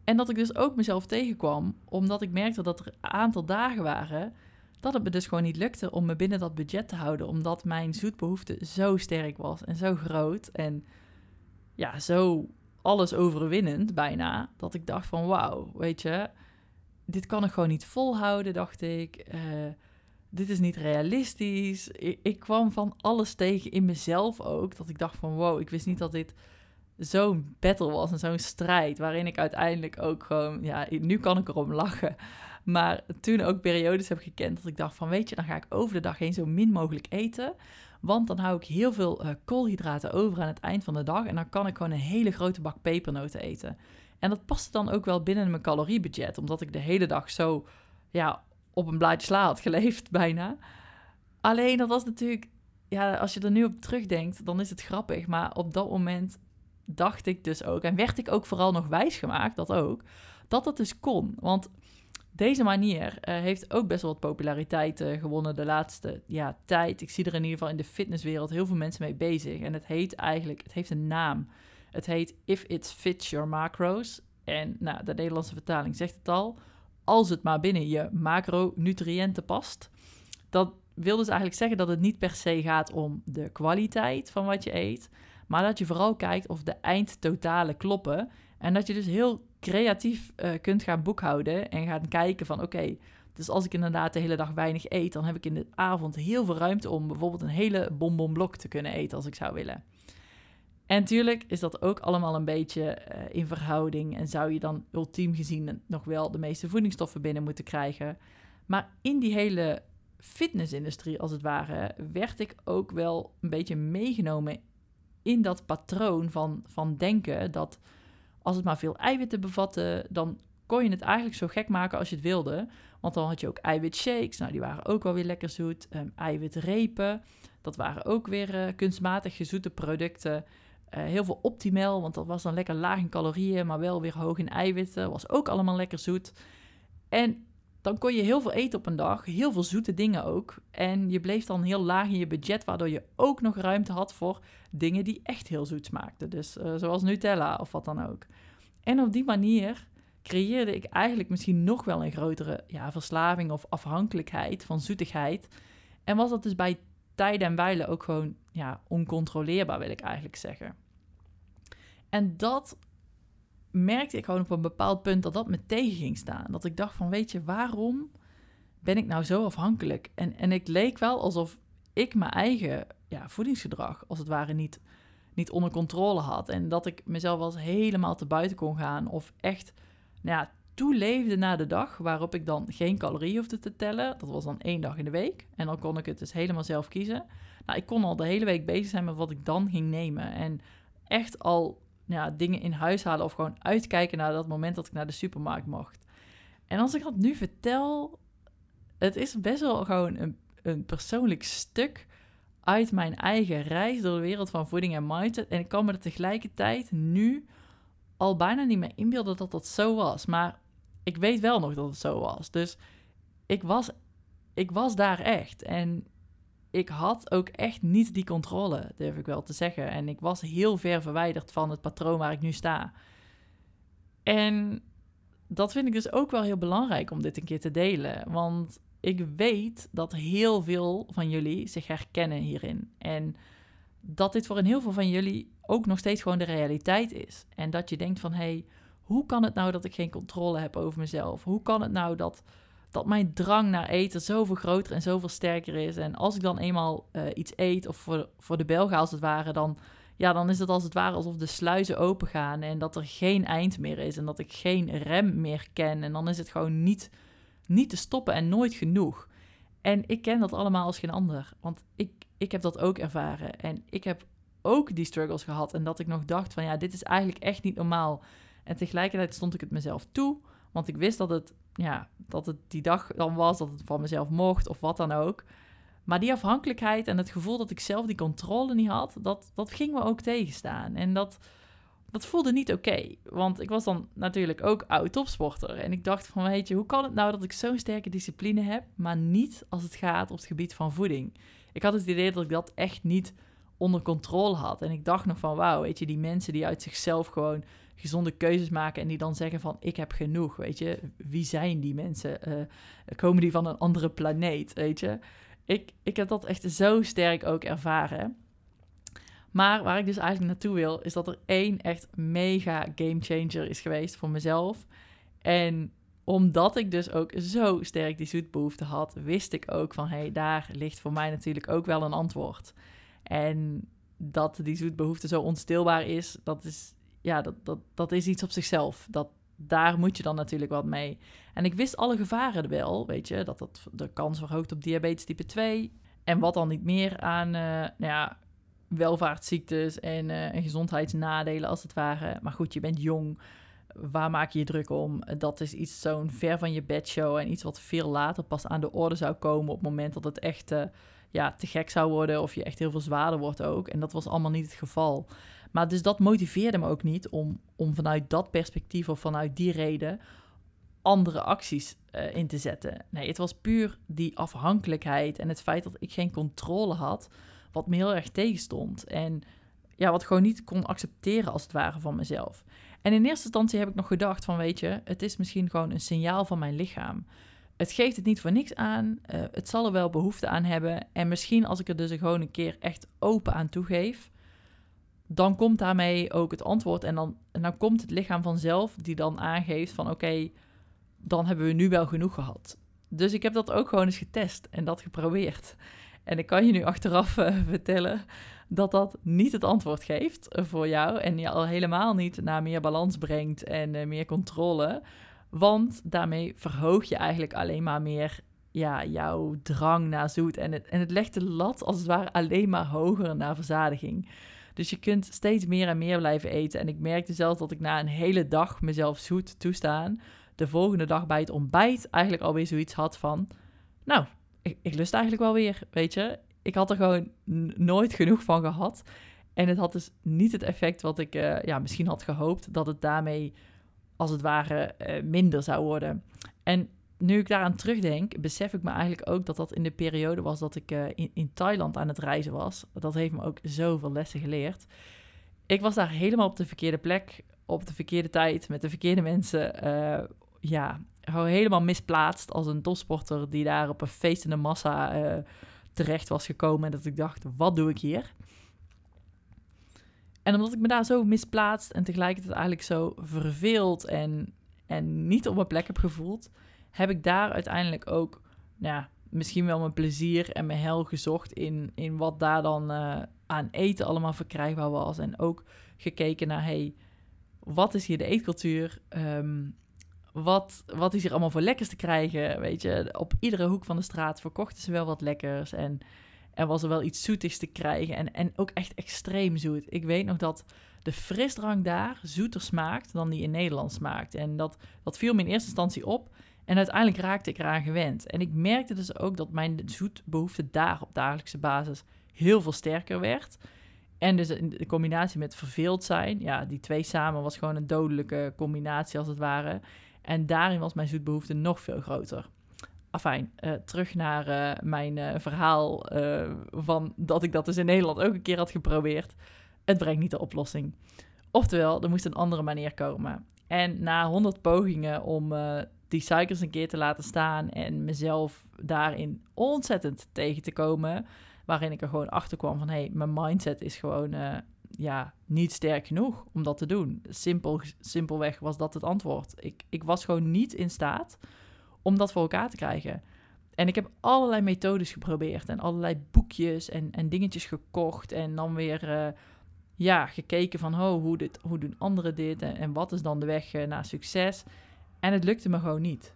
[SPEAKER 1] En dat ik dus ook mezelf tegenkwam, omdat ik merkte dat er een aantal dagen waren dat het me dus gewoon niet lukte om me binnen dat budget te houden, omdat mijn zoetbehoefte zo sterk was en zo groot en ja, zo alles overwinnend bijna, dat ik dacht van wauw, weet je, dit kan ik gewoon niet volhouden, dacht ik. Uh, dit is niet realistisch. Ik, ik, kwam van alles tegen in mezelf ook, dat ik dacht van wow, ik wist niet dat dit zo'n battle was en zo'n strijd, waarin ik uiteindelijk ook gewoon, ja, nu kan ik erom lachen. Maar toen ook periodes heb gekend dat ik dacht van weet je, dan ga ik over de dag heen zo min mogelijk eten. Want dan hou ik heel veel uh, koolhydraten over aan het eind van de dag. En dan kan ik gewoon een hele grote bak pepernoten eten. En dat paste dan ook wel binnen mijn caloriebudget. Omdat ik de hele dag zo ja, op een blaadje sla had geleefd bijna. Alleen dat was natuurlijk, ja, als je er nu op terugdenkt, dan is het grappig. Maar op dat moment dacht ik dus ook, en werd ik ook vooral nog wijsgemaakt, dat ook, dat dat dus kon. Want deze manier uh, heeft ook best wel wat populariteit uh, gewonnen de laatste ja, tijd. Ik zie er in ieder geval in de fitnesswereld heel veel mensen mee bezig. En het heet eigenlijk, het heeft een naam. Het heet If It Fits Your Macros. En nou, de Nederlandse vertaling zegt het al. Als het maar binnen je macronutriënten past. Dat wil dus eigenlijk zeggen dat het niet per se gaat om de kwaliteit van wat je eet, maar dat je vooral kijkt of de eindtotalen kloppen. En dat je dus heel creatief uh, kunt gaan boekhouden en gaan kijken van oké, dus als ik inderdaad de hele dag weinig eet, dan heb ik in de avond heel veel ruimte om bijvoorbeeld een hele bonbonblok te kunnen eten als ik zou willen. En natuurlijk is dat ook allemaal een beetje uh, in verhouding en zou je dan ultiem gezien nog wel de meeste voedingsstoffen binnen moeten krijgen. Maar in die hele fitnessindustrie, als het ware, werd ik ook wel een beetje meegenomen in dat patroon van, van denken dat als het maar veel eiwitten bevatte, dan kon je het eigenlijk zo gek maken als je het wilde. Want dan had je ook eiwitshakes, nou die waren ook wel weer lekker zoet. Um, eiwitrepen, dat waren ook weer uh, kunstmatig gezoete producten. Uh, heel veel optimal, want dat was dan lekker laag in calorieën, maar wel weer hoog in eiwitten. Was ook allemaal lekker zoet. En dan kon je heel veel eten op een dag, heel veel zoete dingen ook. En je bleef dan heel laag in je budget, waardoor je ook nog ruimte had voor dingen die echt heel zoet smaakten. Dus uh, zoals Nutella of wat dan ook. En op die manier creëerde ik eigenlijk misschien nog wel een grotere ja, verslaving of afhankelijkheid van zoetigheid. En was dat dus bij tijden en wijlen ook gewoon ja, oncontroleerbaar, wil ik eigenlijk zeggen. En dat merkte ik gewoon op een bepaald punt dat dat me tegen ging staan. Dat ik dacht van, weet je, waarom ben ik nou zo afhankelijk? En, en ik leek wel alsof ik mijn eigen ja, voedingsgedrag, als het ware, niet, niet onder controle had. En dat ik mezelf wel helemaal te buiten kon gaan of echt nou ja, toeleefde na de dag waarop ik dan geen calorieën hoefde te tellen. Dat was dan één dag in de week. En dan kon ik het dus helemaal zelf kiezen. Nou, ik kon al de hele week bezig zijn met wat ik dan ging nemen. En echt al nou ja, dingen in huis halen of gewoon uitkijken naar dat moment dat ik naar de supermarkt mocht. En als ik dat nu vertel, het is best wel gewoon een, een persoonlijk stuk uit mijn eigen reis door de wereld van voeding en mindset. En ik kan me er tegelijkertijd nu al bijna niet meer inbeelden dat dat zo was. Maar ik weet wel nog dat het zo was. Dus ik was, ik was daar echt. En ik had ook echt niet die controle, durf ik wel te zeggen. En ik was heel ver verwijderd van het patroon waar ik nu sta. En dat vind ik dus ook wel heel belangrijk om dit een keer te delen. Want ik weet dat heel veel van jullie zich herkennen hierin. En dat dit voor een heel veel van jullie ook nog steeds gewoon de realiteit is. En dat je denkt van, hé, hey, hoe kan het nou dat ik geen controle heb over mezelf? Hoe kan het nou dat, dat mijn drang naar eten zoveel groter en zoveel sterker is? En als ik dan eenmaal uh, iets eet, of voor, voor de Belgen als het ware, dan, ja, dan is het als het ware alsof de sluizen open gaan en dat er geen eind meer is en dat ik geen rem meer ken. En dan is het gewoon niet, niet te stoppen en nooit genoeg. En ik ken dat allemaal als geen ander, want ik, ik heb dat ook ervaren. En ik heb ook die struggles gehad. En dat ik nog dacht van ja, dit is eigenlijk echt niet normaal. En tegelijkertijd stond ik het mezelf toe. Want ik wist dat het, ja, dat het die dag dan was, dat het van mezelf mocht of wat dan ook. Maar die afhankelijkheid en het gevoel dat ik zelf die controle niet had, dat, dat ging me ook tegenstaan. En dat, dat voelde niet oké. want ik was dan natuurlijk ook oud topsporter. En ik dacht van, weet je, hoe kan het nou dat ik zo'n sterke discipline heb, maar niet als het gaat op het gebied van voeding? Ik had het idee dat ik dat echt niet onder controle had. En ik dacht nog van, wauw, weet je, die mensen die uit zichzelf gewoon gezonde keuzes maken en die dan zeggen van, ik heb genoeg, weet je. Wie zijn die mensen? Uh, komen die van een andere planeet, weet je? Ik, ik heb dat echt zo sterk ook ervaren. Maar waar ik dus eigenlijk naartoe wil, is dat er één echt mega game changer is geweest voor mezelf. En omdat ik dus ook zo sterk die zoetbehoefte had, wist ik ook van, hé, hey, daar ligt voor mij natuurlijk ook wel een antwoord. En dat die zoetbehoefte zo onstilbaar is, dat is, ja, dat, dat, dat is iets op zichzelf. Dat, daar moet je dan natuurlijk wat mee. En ik wist alle gevaren wel, weet je, dat dat de kans verhoogt op diabetes type 2. En wat dan niet meer aan uh, nou ja, welvaartsziektes en, uh, en gezondheidsnadelen als het ware. Maar goed, je bent jong. Waar maak je je druk om? Dat is iets zo'n ver van je bedshow en iets wat veel later pas aan de orde zou komen op het moment dat het echt... Uh, ja, te gek zou worden of je echt heel veel zwaarder wordt ook. En dat was allemaal niet het geval. Maar dus dat motiveerde me ook niet om, om vanuit dat perspectief of vanuit die reden andere acties uh, in te zetten. Nee, het was puur die afhankelijkheid en het feit dat ik geen controle had, wat me heel erg tegenstond. En ja, wat gewoon niet kon accepteren als het ware van mezelf. En in eerste instantie heb ik nog gedacht van, weet je, het is misschien gewoon een signaal van mijn lichaam het geeft het niet voor niks aan. Uh, het zal er wel behoefte aan hebben. En misschien als ik er dus gewoon een keer echt open aan toegeef, dan komt daarmee ook het antwoord. En dan, en dan komt het lichaam vanzelf die dan aangeeft van oké, dan hebben we nu wel genoeg gehad. Dus ik heb dat ook gewoon eens getest en dat geprobeerd. En ik kan je nu achteraf uh, vertellen dat dat niet het antwoord geeft voor jou. En je al helemaal niet naar meer balans brengt en uh, meer controle. Want daarmee verhoog je eigenlijk alleen maar meer ja, jouw drang naar zoet. En het, en het legt de lat als het ware alleen maar hoger naar verzadiging. Dus je kunt steeds meer en meer blijven eten. En ik merkte zelf dat ik na een hele dag mezelf zoet toestaan, de volgende dag bij het ontbijt eigenlijk alweer zoiets had van, nou, ik, ik lust eigenlijk wel weer, weet je. Ik had er gewoon nooit genoeg van gehad. En het had dus niet het effect wat ik uh, ja, misschien had gehoopt, dat het daarmee als het ware uh, minder zou worden. En nu ik daaraan terugdenk, besef ik me eigenlijk ook dat dat in de periode was dat ik uh, in, in Thailand aan het reizen was. Dat heeft me ook zoveel lessen geleerd. Ik was daar helemaal op de verkeerde plek, op de verkeerde tijd, met de verkeerde mensen. Ja, helemaal misplaatst als een topsporter die daar op een feestende massa terecht was gekomen. En dat ik dacht, wat doe ik hier? En omdat ik me daar zo misplaatst en tegelijkertijd eigenlijk zo verveeld en, en niet op mijn plek heb gevoeld, heb ik daar uiteindelijk ook nou ja, misschien wel mijn plezier en mijn hel gezocht in, in wat daar dan uh, aan eten allemaal verkrijgbaar was. En ook gekeken naar, hey, wat is hier de eetcultuur? Um, wat, wat is hier allemaal voor lekkers te krijgen? Weet je, op iedere hoek van de straat verkochten ze wel wat lekkers. En er was er wel iets zoetigs te krijgen. En, en ook echt extreem zoet. Ik weet nog dat de frisdrank daar zoeter smaakt dan die in Nederland smaakt. En dat, dat viel me in eerste instantie op. En uiteindelijk raakte ik eraan gewend. En ik merkte dus ook dat mijn zoetbehoefte daar op dagelijkse basis heel veel sterker werd. En dus in de combinatie met verveeld zijn, ja, die twee samen was gewoon een dodelijke combinatie als het ware. En daarin was mijn zoetbehoefte nog veel groter. Afijn, uh, terug naar uh, mijn uh, verhaal van dat ik dat dus in Nederland ook een keer had geprobeerd. Het brengt niet de oplossing. Oftewel, er moest een andere manier komen. En na honderd pogingen om die suikers een keer te laten staan en mezelf daarin ontzettend tegen te komen, waarin ik er gewoon achter kwam van hé, hey, mijn mindset is gewoon ja, niet sterk genoeg om dat te doen. Simpel, simpelweg was dat het antwoord. Ik, ik was gewoon niet in staat om dat voor elkaar te krijgen. En ik heb allerlei methodes geprobeerd en allerlei boekjes en, en dingetjes gekocht. En dan weer uh, ja, gekeken van oh, hoe, dit, hoe doen anderen dit en, wat is dan de weg uh, naar succes. En het lukte me gewoon niet.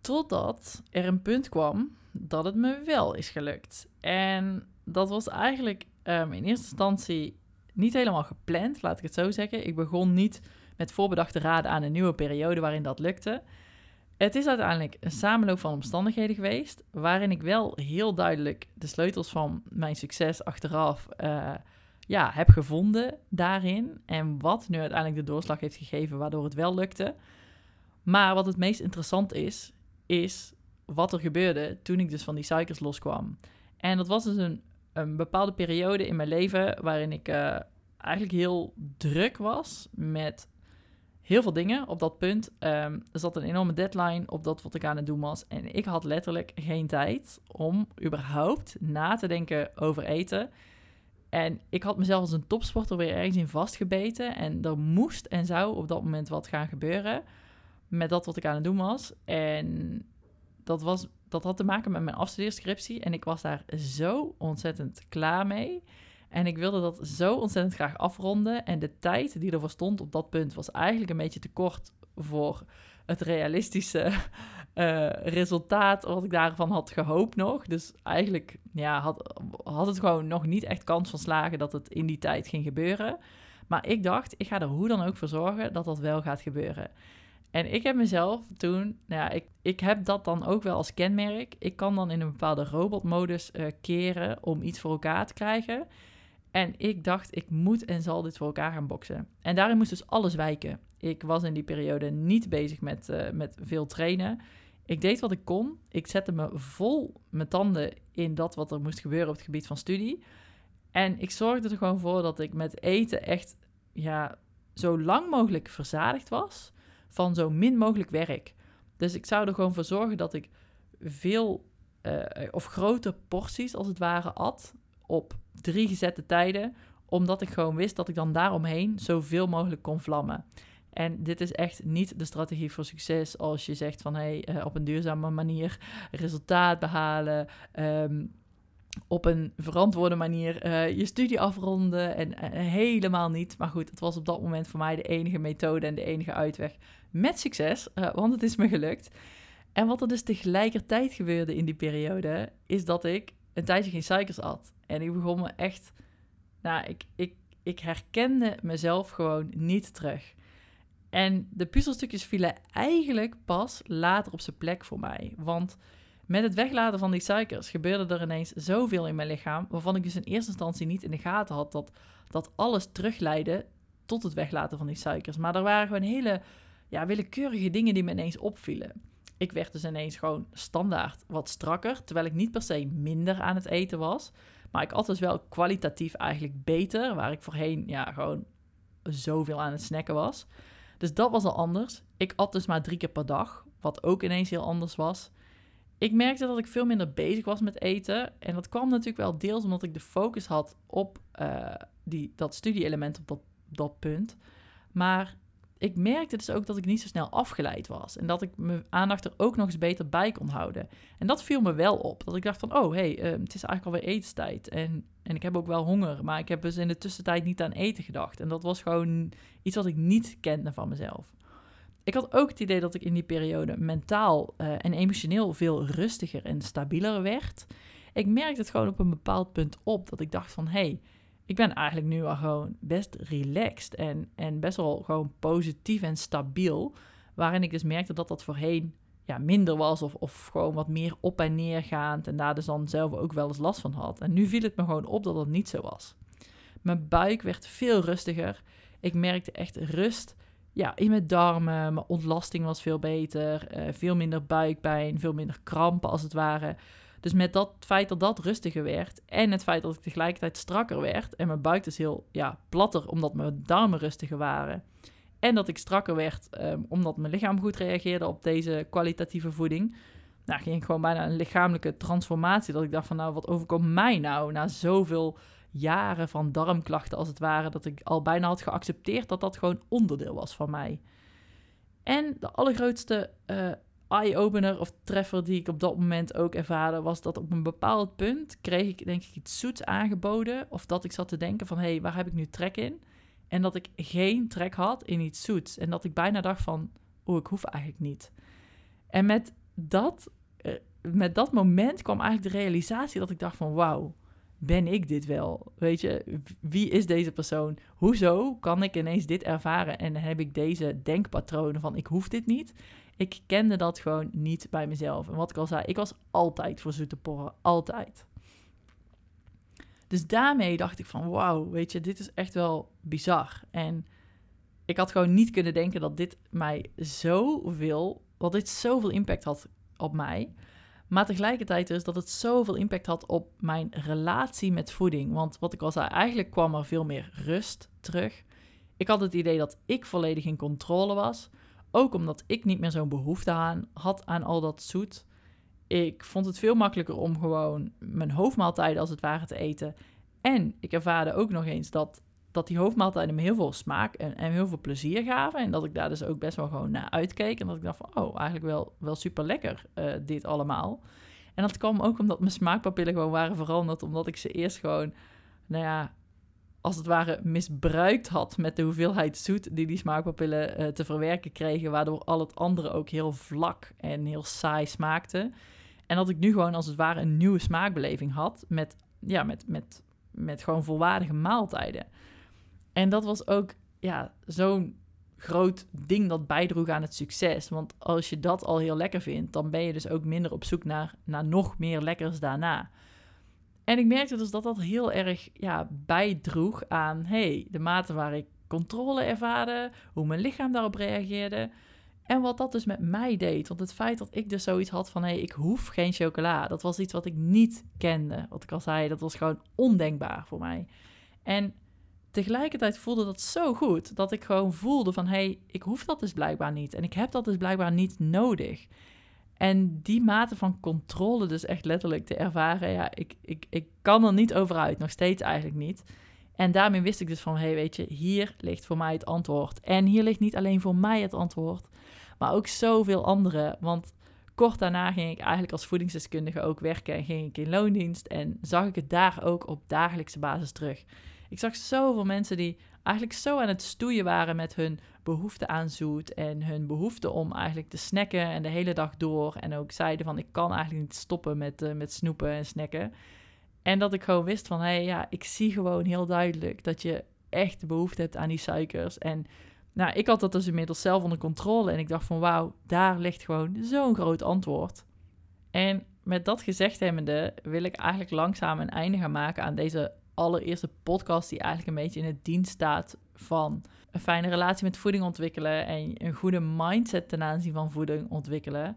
[SPEAKER 1] Totdat er een punt kwam dat het me wel is gelukt. En dat was eigenlijk um, in eerste instantie niet helemaal gepland, laat ik het zo zeggen. Ik begon niet met voorbedachte raden aan een nieuwe periode waarin dat lukte. Het is uiteindelijk een samenloop van omstandigheden geweest, waarin ik wel heel duidelijk de sleutels van mijn succes achteraf uh, ja, heb gevonden daarin. En wat nu uiteindelijk de doorslag heeft gegeven waardoor het wel lukte. Maar wat het meest interessant is, is wat er gebeurde toen ik dus van die suikers loskwam. En dat was dus een een bepaalde periode in mijn leven waarin ik uh, eigenlijk heel druk was met heel veel dingen op dat punt. Um, er zat een enorme deadline op dat wat ik aan het doen was. En ik had letterlijk geen tijd om überhaupt na te denken over eten. En ik had mezelf als een topsporter weer ergens in vastgebeten. En er moest en zou op dat moment wat gaan gebeuren met dat wat ik aan het doen was. En dat was dat had te maken met mijn afstudeerscriptie. En ik was daar zo ontzettend klaar mee. En ik wilde dat zo ontzettend graag afronden. En de tijd die ervoor stond op dat punt was eigenlijk een beetje te kort voor het realistische uh, resultaat wat ik daarvan had gehoopt nog. Dus eigenlijk ja, had, had het gewoon nog niet echt kans van slagen dat het in die tijd ging gebeuren. Maar ik dacht, ik ga er hoe dan ook voor zorgen dat dat wel gaat gebeuren. En ik heb mezelf toen, nou ja, ik, ik heb dat dan ook wel als kenmerk. Ik kan dan in een bepaalde robotmodus uh, keren om iets voor elkaar te krijgen. En ik dacht, ik moet en zal dit voor elkaar gaan boksen. En daarin moest dus alles wijken. Ik was in die periode niet bezig met, uh, met veel trainen. Ik deed wat ik kon. Ik zette me vol mijn tanden in dat wat er moest gebeuren op het gebied van studie. En ik zorgde er gewoon voor dat ik met eten echt ja, zo lang mogelijk verzadigd was van zo min mogelijk werk. Dus ik zou er gewoon voor zorgen dat ik veel of grote porties als het ware at op drie gezette tijden, omdat ik gewoon wist dat ik dan daaromheen zoveel mogelijk kon vlammen. En dit is echt niet de strategie voor succes als je zegt van hé, hey, op een duurzame manier resultaat behalen. Ehm, op een verantwoorde manier uh, je studie afronden en, helemaal niet. Maar goed, het was op dat moment voor mij de enige methode en de enige uitweg met succes, uh, want het is me gelukt. En wat er dus tegelijkertijd gebeurde in die periode, is dat ik een tijdje geen suikers at. En ik begon me echt, nou, ik, ik, ik herkende mezelf gewoon niet terug. En de puzzelstukjes vielen eigenlijk pas later op zijn plek voor mij. Want met het weglaten van die suikers gebeurde er ineens zoveel in mijn lichaam, waarvan ik dus in eerste instantie niet in de gaten had dat, dat alles terugleidde tot het weglaten van die suikers. Maar er waren gewoon hele ja, willekeurige dingen die me ineens opvielen. Ik werd dus ineens gewoon standaard wat strakker, terwijl ik niet per se minder aan het eten was. Maar ik at dus wel kwalitatief eigenlijk beter, waar ik voorheen ja, gewoon zoveel aan het snacken was. Dus dat was al anders. Ik at dus maar drie keer per dag, wat ook ineens heel anders was ik merkte dat ik veel minder bezig was met eten. En dat kwam natuurlijk wel deels omdat ik de focus had op uh, die, dat studie-element op dat, dat punt. Maar ik merkte dus ook dat ik niet zo snel afgeleid was. En dat ik mijn aandacht er ook nog eens beter bij kon houden. En dat viel me wel op. Dat ik dacht van, oh, hey, uh, het is eigenlijk alweer etenstijd. En, en ik heb ook wel honger. Maar ik heb dus in de tussentijd niet aan eten gedacht. En dat was gewoon iets wat ik niet kende van mezelf. Ik had ook het idee dat ik in die periode mentaal uh, en emotioneel veel rustiger en stabieler werd. Ik merkte het gewoon op een bepaald punt op dat ik dacht van hé, hey, ik ben eigenlijk nu al gewoon best relaxed en, en best wel gewoon positief en stabiel. Waarin ik dus merkte dat dat voorheen ja, minder was of, of gewoon wat meer op en neer gaand en daar dus dan zelf ook wel eens last van had. En nu viel het me gewoon op dat dat niet zo was. Mijn buik werd veel rustiger. Ik merkte echt rust ja, in mijn darmen, mijn ontlasting was veel beter, uh, veel minder buikpijn, veel minder krampen als het ware. Dus met dat feit dat dat rustiger werd en het feit dat ik tegelijkertijd strakker werd en mijn buik dus heel ja, platter omdat mijn darmen rustiger waren en dat ik strakker werd um, omdat mijn lichaam goed reageerde op deze kwalitatieve voeding, nou ging ik gewoon bijna een lichamelijke transformatie dat ik dacht van nou wat overkomt mij nou na zoveel jaren van darmklachten als het ware, dat ik al bijna had geaccepteerd dat dat gewoon onderdeel was van mij. En de allergrootste uh, eye-opener of treffer die ik op dat moment ook ervaarde, was dat op een bepaald punt kreeg ik denk ik iets zoets aangeboden. Of dat ik zat te denken van, hé, hey, waar heb ik nu trek in? En dat ik geen trek had in iets zoets. En dat ik bijna dacht van, oh, ik hoef eigenlijk niet. En met dat, uh, met dat moment kwam eigenlijk de realisatie dat ik dacht van, wauw, ben ik dit wel? Weet je, wie is deze persoon? Hoezo kan ik ineens dit ervaren en heb ik deze denkpatronen van ik hoef dit niet? Ik kende dat gewoon niet bij mezelf. En wat ik al zei, ik was altijd voor zoete porren, altijd. Dus daarmee dacht ik van wauw, weet je, dit is echt wel bizar. En ik had gewoon niet kunnen denken dat dit mij zoveel, dat dit zoveel impact had op mij. Maar tegelijkertijd dus dat het zoveel impact had op mijn relatie met voeding. Want wat ik al zei, eigenlijk kwam er veel meer rust terug. Ik had het idee dat ik volledig in controle was. Ook omdat ik niet meer zo'n behoefte aan had aan al dat zoet. Ik vond het veel makkelijker om gewoon mijn hoofdmaaltijden als het ware te eten. En ik ervaarde ook nog eens dat dat die hoofdmaaltijden me heel veel smaak en, en heel veel plezier gaven. En dat ik daar dus ook best wel gewoon naar uitkeek. En dat ik dacht van, oh, eigenlijk wel, wel super lekker uh, dit allemaal. En dat kwam ook omdat mijn smaakpapillen gewoon waren veranderd. Omdat ik ze eerst gewoon, nou ja, als het ware misbruikt had met de hoeveelheid zoet die die smaakpapillen uh, te verwerken kregen. Waardoor al het andere ook heel vlak en heel saai smaakte. En dat ik nu gewoon als het ware een nieuwe smaakbeleving had met, ja, met, met, met gewoon volwaardige maaltijden. En dat was ook ja, zo'n groot ding dat bijdroeg aan het succes. Want als je dat al heel lekker vindt, dan ben je dus ook minder op zoek naar, naar nog meer lekkers daarna. En ik merkte dus dat dat heel erg ja, bijdroeg aan hey, de mate waar ik controle ervaarde, hoe mijn lichaam daarop reageerde. En wat dat dus met mij deed. Want het feit dat ik dus zoiets had van hé, hey, ik hoef geen chocola. Dat was iets wat ik niet kende. Wat ik al zei, dat was gewoon ondenkbaar voor mij. En tegelijkertijd voelde dat zo goed dat ik gewoon voelde van hé, hey, ik hoef dat dus blijkbaar niet en ik heb dat dus blijkbaar niet nodig. En die mate van controle dus echt letterlijk te ervaren, ja, ik, ik, ik kan er niet over uit, nog steeds eigenlijk niet. En daarmee wist ik dus van, hé, hey, weet je, hier ligt voor mij het antwoord. En hier ligt niet alleen voor mij het antwoord, maar ook zoveel anderen. Want kort daarna ging ik eigenlijk als voedingsdeskundige ook werken en ging ik in loondienst en zag ik het daar ook op dagelijkse basis terug. Ik zag zoveel mensen die eigenlijk zo aan het stoeien waren met hun behoefte aan zoet en hun behoefte om eigenlijk te snacken en de hele dag door. En ook zeiden van ik kan eigenlijk niet stoppen met, uh, met snoepen en snacken. En dat ik gewoon wist van hé hey, ja, ik zie gewoon heel duidelijk dat je echt behoefte hebt aan die suikers. En nou, ik had dat dus inmiddels zelf onder controle en ik dacht van wauw, daar ligt gewoon zo'n groot antwoord. En met dat gezegd hebbende wil ik eigenlijk langzaam een einde gaan maken aan deze allereerste podcast die eigenlijk een beetje in het dienst staat van een fijne relatie met voeding ontwikkelen en een goede mindset ten aanzien van voeding ontwikkelen.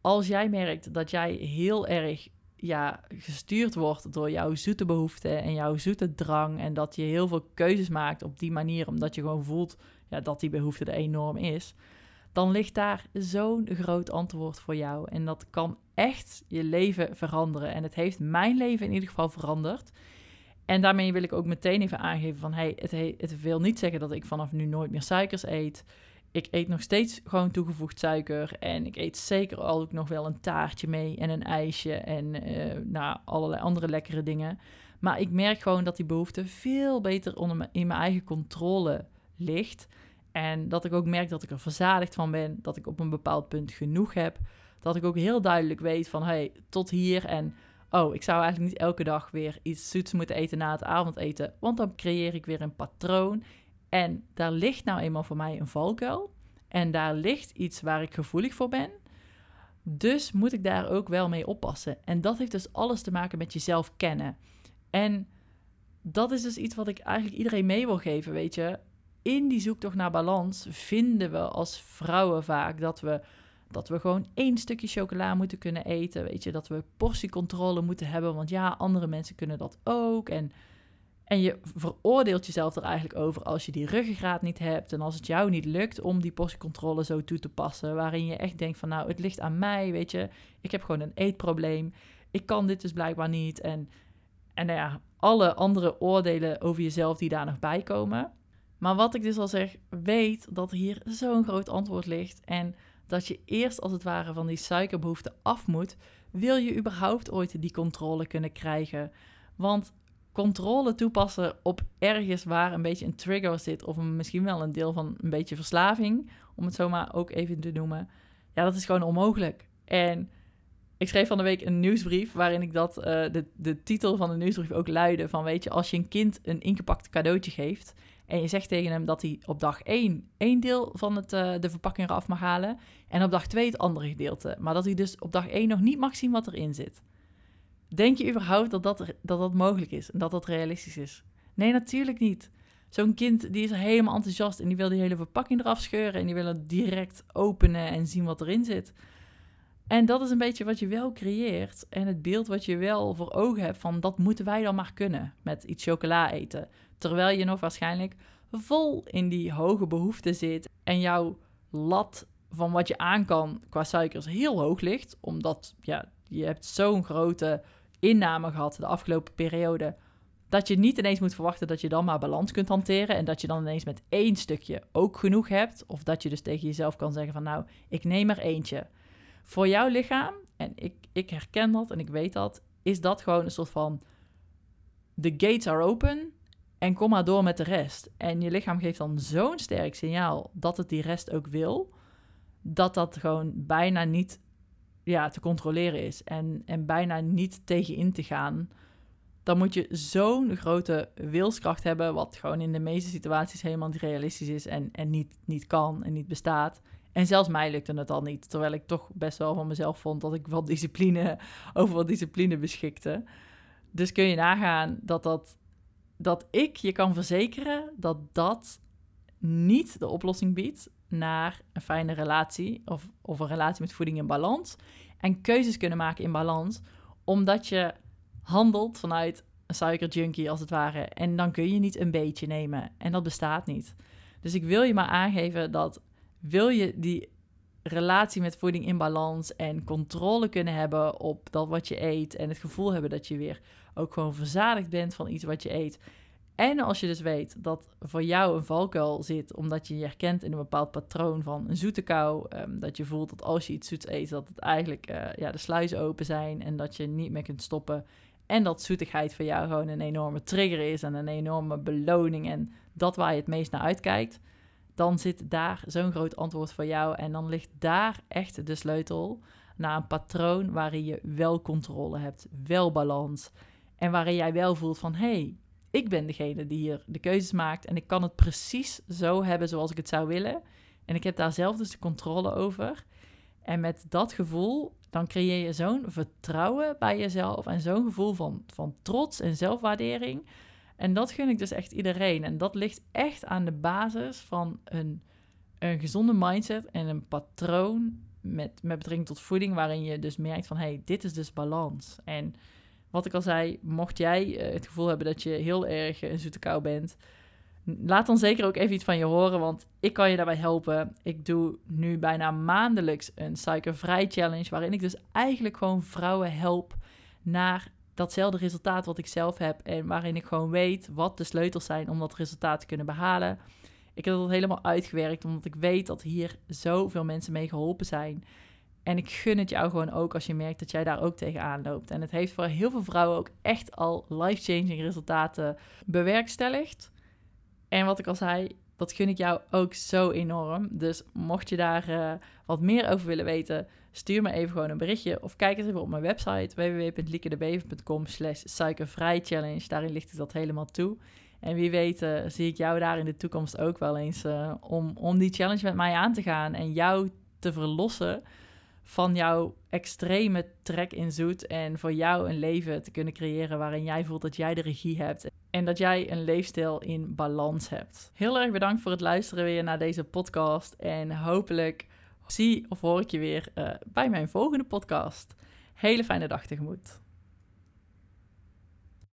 [SPEAKER 1] Als jij merkt dat jij heel erg ja, gestuurd wordt door jouw zoete behoeften en jouw zoete drang en dat je heel veel keuzes maakt op die manier omdat je gewoon voelt ja, dat die behoefte er enorm is, dan ligt daar zo'n groot antwoord voor jou en dat kan echt je leven veranderen en het heeft mijn leven in ieder geval veranderd. En daarmee wil ik ook meteen even aangeven van, hey, het, het wil niet zeggen dat ik vanaf nu nooit meer suikers eet. Ik eet nog steeds gewoon toegevoegd suiker en ik eet zeker ook nog wel een taartje mee en een ijsje en uh, nou, allerlei andere lekkere dingen. Maar ik merk gewoon dat die behoefte veel beter onder in mijn eigen controle ligt. En dat ik ook merk dat ik er verzadigd van ben, dat ik op een bepaald punt genoeg heb. Dat ik ook heel duidelijk weet van, hey, tot hier en oh, ik zou eigenlijk niet elke dag weer iets zoets moeten eten na het avondeten, want dan creëer ik weer een patroon. En daar ligt nou eenmaal voor mij een valkuil. En daar ligt iets waar ik gevoelig voor ben. Dus moet ik daar ook wel mee oppassen. En dat heeft dus alles te maken met jezelf kennen. En dat is dus iets wat ik eigenlijk iedereen mee wil geven, weet je. In die zoektocht naar balans vinden we als vrouwen vaak dat we dat we gewoon één stukje chocola moeten kunnen eten. Weet je, dat we portiecontrole moeten hebben. Want ja, andere mensen kunnen dat ook. En, en je veroordeelt jezelf er eigenlijk over als je die ruggengraat niet hebt. En als het jou niet lukt om die portiecontrole zo toe te passen. Waarin je echt denkt van nou, het ligt aan mij. Weet je, ik heb gewoon een eetprobleem. Ik kan dit dus blijkbaar niet. En, en nou ja, alle andere oordelen over jezelf die daar nog bij komen. Maar wat ik dus al zeg, weet dat hier zo'n groot antwoord ligt. En dat je eerst als het ware van die suikerbehoefte af moet, wil je überhaupt ooit die controle kunnen krijgen. Want controle toepassen op ergens waar een beetje een trigger zit, of misschien wel een deel van een beetje verslaving, om het zomaar ook even te noemen, ja, dat is gewoon onmogelijk. En ik schreef van de week een nieuwsbrief waarin ik dat, uh, de, de titel van de nieuwsbrief ook luidde van, weet je, als je een kind een ingepakt cadeautje geeft en je zegt tegen hem dat hij op dag 1 één deel van het, uh, de verpakking eraf mag halen. En op dag 2 het andere gedeelte. Maar dat hij dus op dag 1 nog niet mag zien wat erin zit. Denk je überhaupt dat dat, dat dat mogelijk is en dat dat realistisch is? Nee, natuurlijk niet. Zo'n kind die is helemaal enthousiast en die wil die hele verpakking eraf scheuren. En die wil het direct openen en zien wat erin zit. En dat is een beetje wat je wel creëert. En het beeld wat je wel voor ogen hebt van dat moeten wij dan maar kunnen met iets chocola eten. Terwijl je nog waarschijnlijk vol in die hoge behoefte zit en jouw lat van wat je aan kan qua suikers heel hoog ligt. Omdat ja, je hebt zo'n grote inname gehad de afgelopen periode. Dat je niet ineens moet verwachten dat je dan maar balans kunt hanteren. En dat je dan ineens met één stukje ook genoeg hebt. Of dat je dus tegen jezelf kan zeggen van nou, ik neem er eentje. Voor jouw lichaam, en ik, ik herken dat en ik weet dat, is dat gewoon een soort van... The gates are open en kom maar door met de rest. En je lichaam geeft dan zo'n sterk signaal dat het die rest ook wil, dat dat gewoon bijna niet ja, te controleren is en, en bijna niet tegenin te gaan. Dan moet je zo'n grote wilskracht hebben, wat gewoon in de meeste situaties helemaal niet realistisch is en, en niet, niet kan en niet bestaat. En zelfs mij lukte het al niet, terwijl ik toch best wel van mezelf vond dat ik wat discipline, over wat discipline beschikte. Dus kun je nagaan dat dat dat ik je kan verzekeren dat dat niet de oplossing biedt naar een fijne relatie of, een relatie met voeding in balans. En keuzes kunnen maken in balans, omdat je handelt vanuit een suikerjunkie als het ware. En dan kun je niet een beetje nemen. En dat bestaat niet. Dus ik wil je maar aangeven dat wil je die relatie met voeding in balans en controle kunnen hebben op dat wat je eet en het gevoel hebben dat je weer ook gewoon verzadigd bent van iets wat je eet. En als je dus weet dat voor jou een valkuil zit, omdat je je herkent in een bepaald patroon van een zoete kou, ehm, dat je voelt dat als je iets zoets eet, dat het eigenlijk uh, ja, de sluizen open zijn en dat je niet meer kunt stoppen. En dat zoetigheid voor jou gewoon een enorme trigger is en een enorme beloning en dat waar je het meest naar uitkijkt, dan zit daar zo'n groot antwoord voor jou en dan ligt daar echt de sleutel naar een patroon waarin je wel controle hebt, wel balans en waarin jij wel voelt van hé, hey, ik ben degene die hier de keuzes maakt en ik kan het precies zo hebben zoals ik het zou willen. En ik heb daar zelf dus de controle over. En met dat gevoel, dan creëer je zo'n vertrouwen bij jezelf en zo'n gevoel van, van trots en zelfwaardering. En dat gun ik dus echt iedereen. En dat ligt echt aan de basis van een, een gezonde mindset en een patroon met, met betrekking tot voeding, waarin je dus merkt van, hé, hey, dit is dus balans. En wat ik al zei, mocht jij eh, het gevoel hebben dat je heel erg een zoete kou bent, laat dan zeker ook even iets van je horen, want ik kan je daarbij helpen. Ik doe nu bijna maandelijks een suikervrij challenge, waarin ik dus eigenlijk gewoon vrouwen help naar datzelfde resultaat wat ik zelf heb en waarin ik gewoon weet wat de sleutels zijn om dat resultaat te kunnen behalen. Ik heb dat helemaal uitgewerkt, omdat ik weet dat hier zoveel mensen mee geholpen zijn. En ik gun het jou gewoon ook als je merkt dat jij daar ook tegenaan loopt. En het heeft voor heel veel vrouwen ook echt al life-changing resultaten bewerkstelligd. En wat ik al zei, dat gun ik jou ook zo enorm. Dus mocht je daar uh, wat meer over willen weten, stuur me even gewoon een berichtje. Of kijk eens even op mijn website www.liekedebeven.com slash suikervrij challenge. Daarin ligt het dat helemaal toe. En wie weet uh, zie ik jou daar in de toekomst ook wel eens uh, om, om die challenge met mij aan te gaan. En jou te verlossen van jouw extreme trek in zoet en voor jou een leven te kunnen creëren waarin jij voelt dat jij de regie hebt en dat jij een leefstijl in balans hebt. Heel erg bedankt voor het luisteren weer naar deze podcast en hopelijk zie of hoor ik je weer uh, bij mijn volgende podcast. Hele fijne dag tegemoet.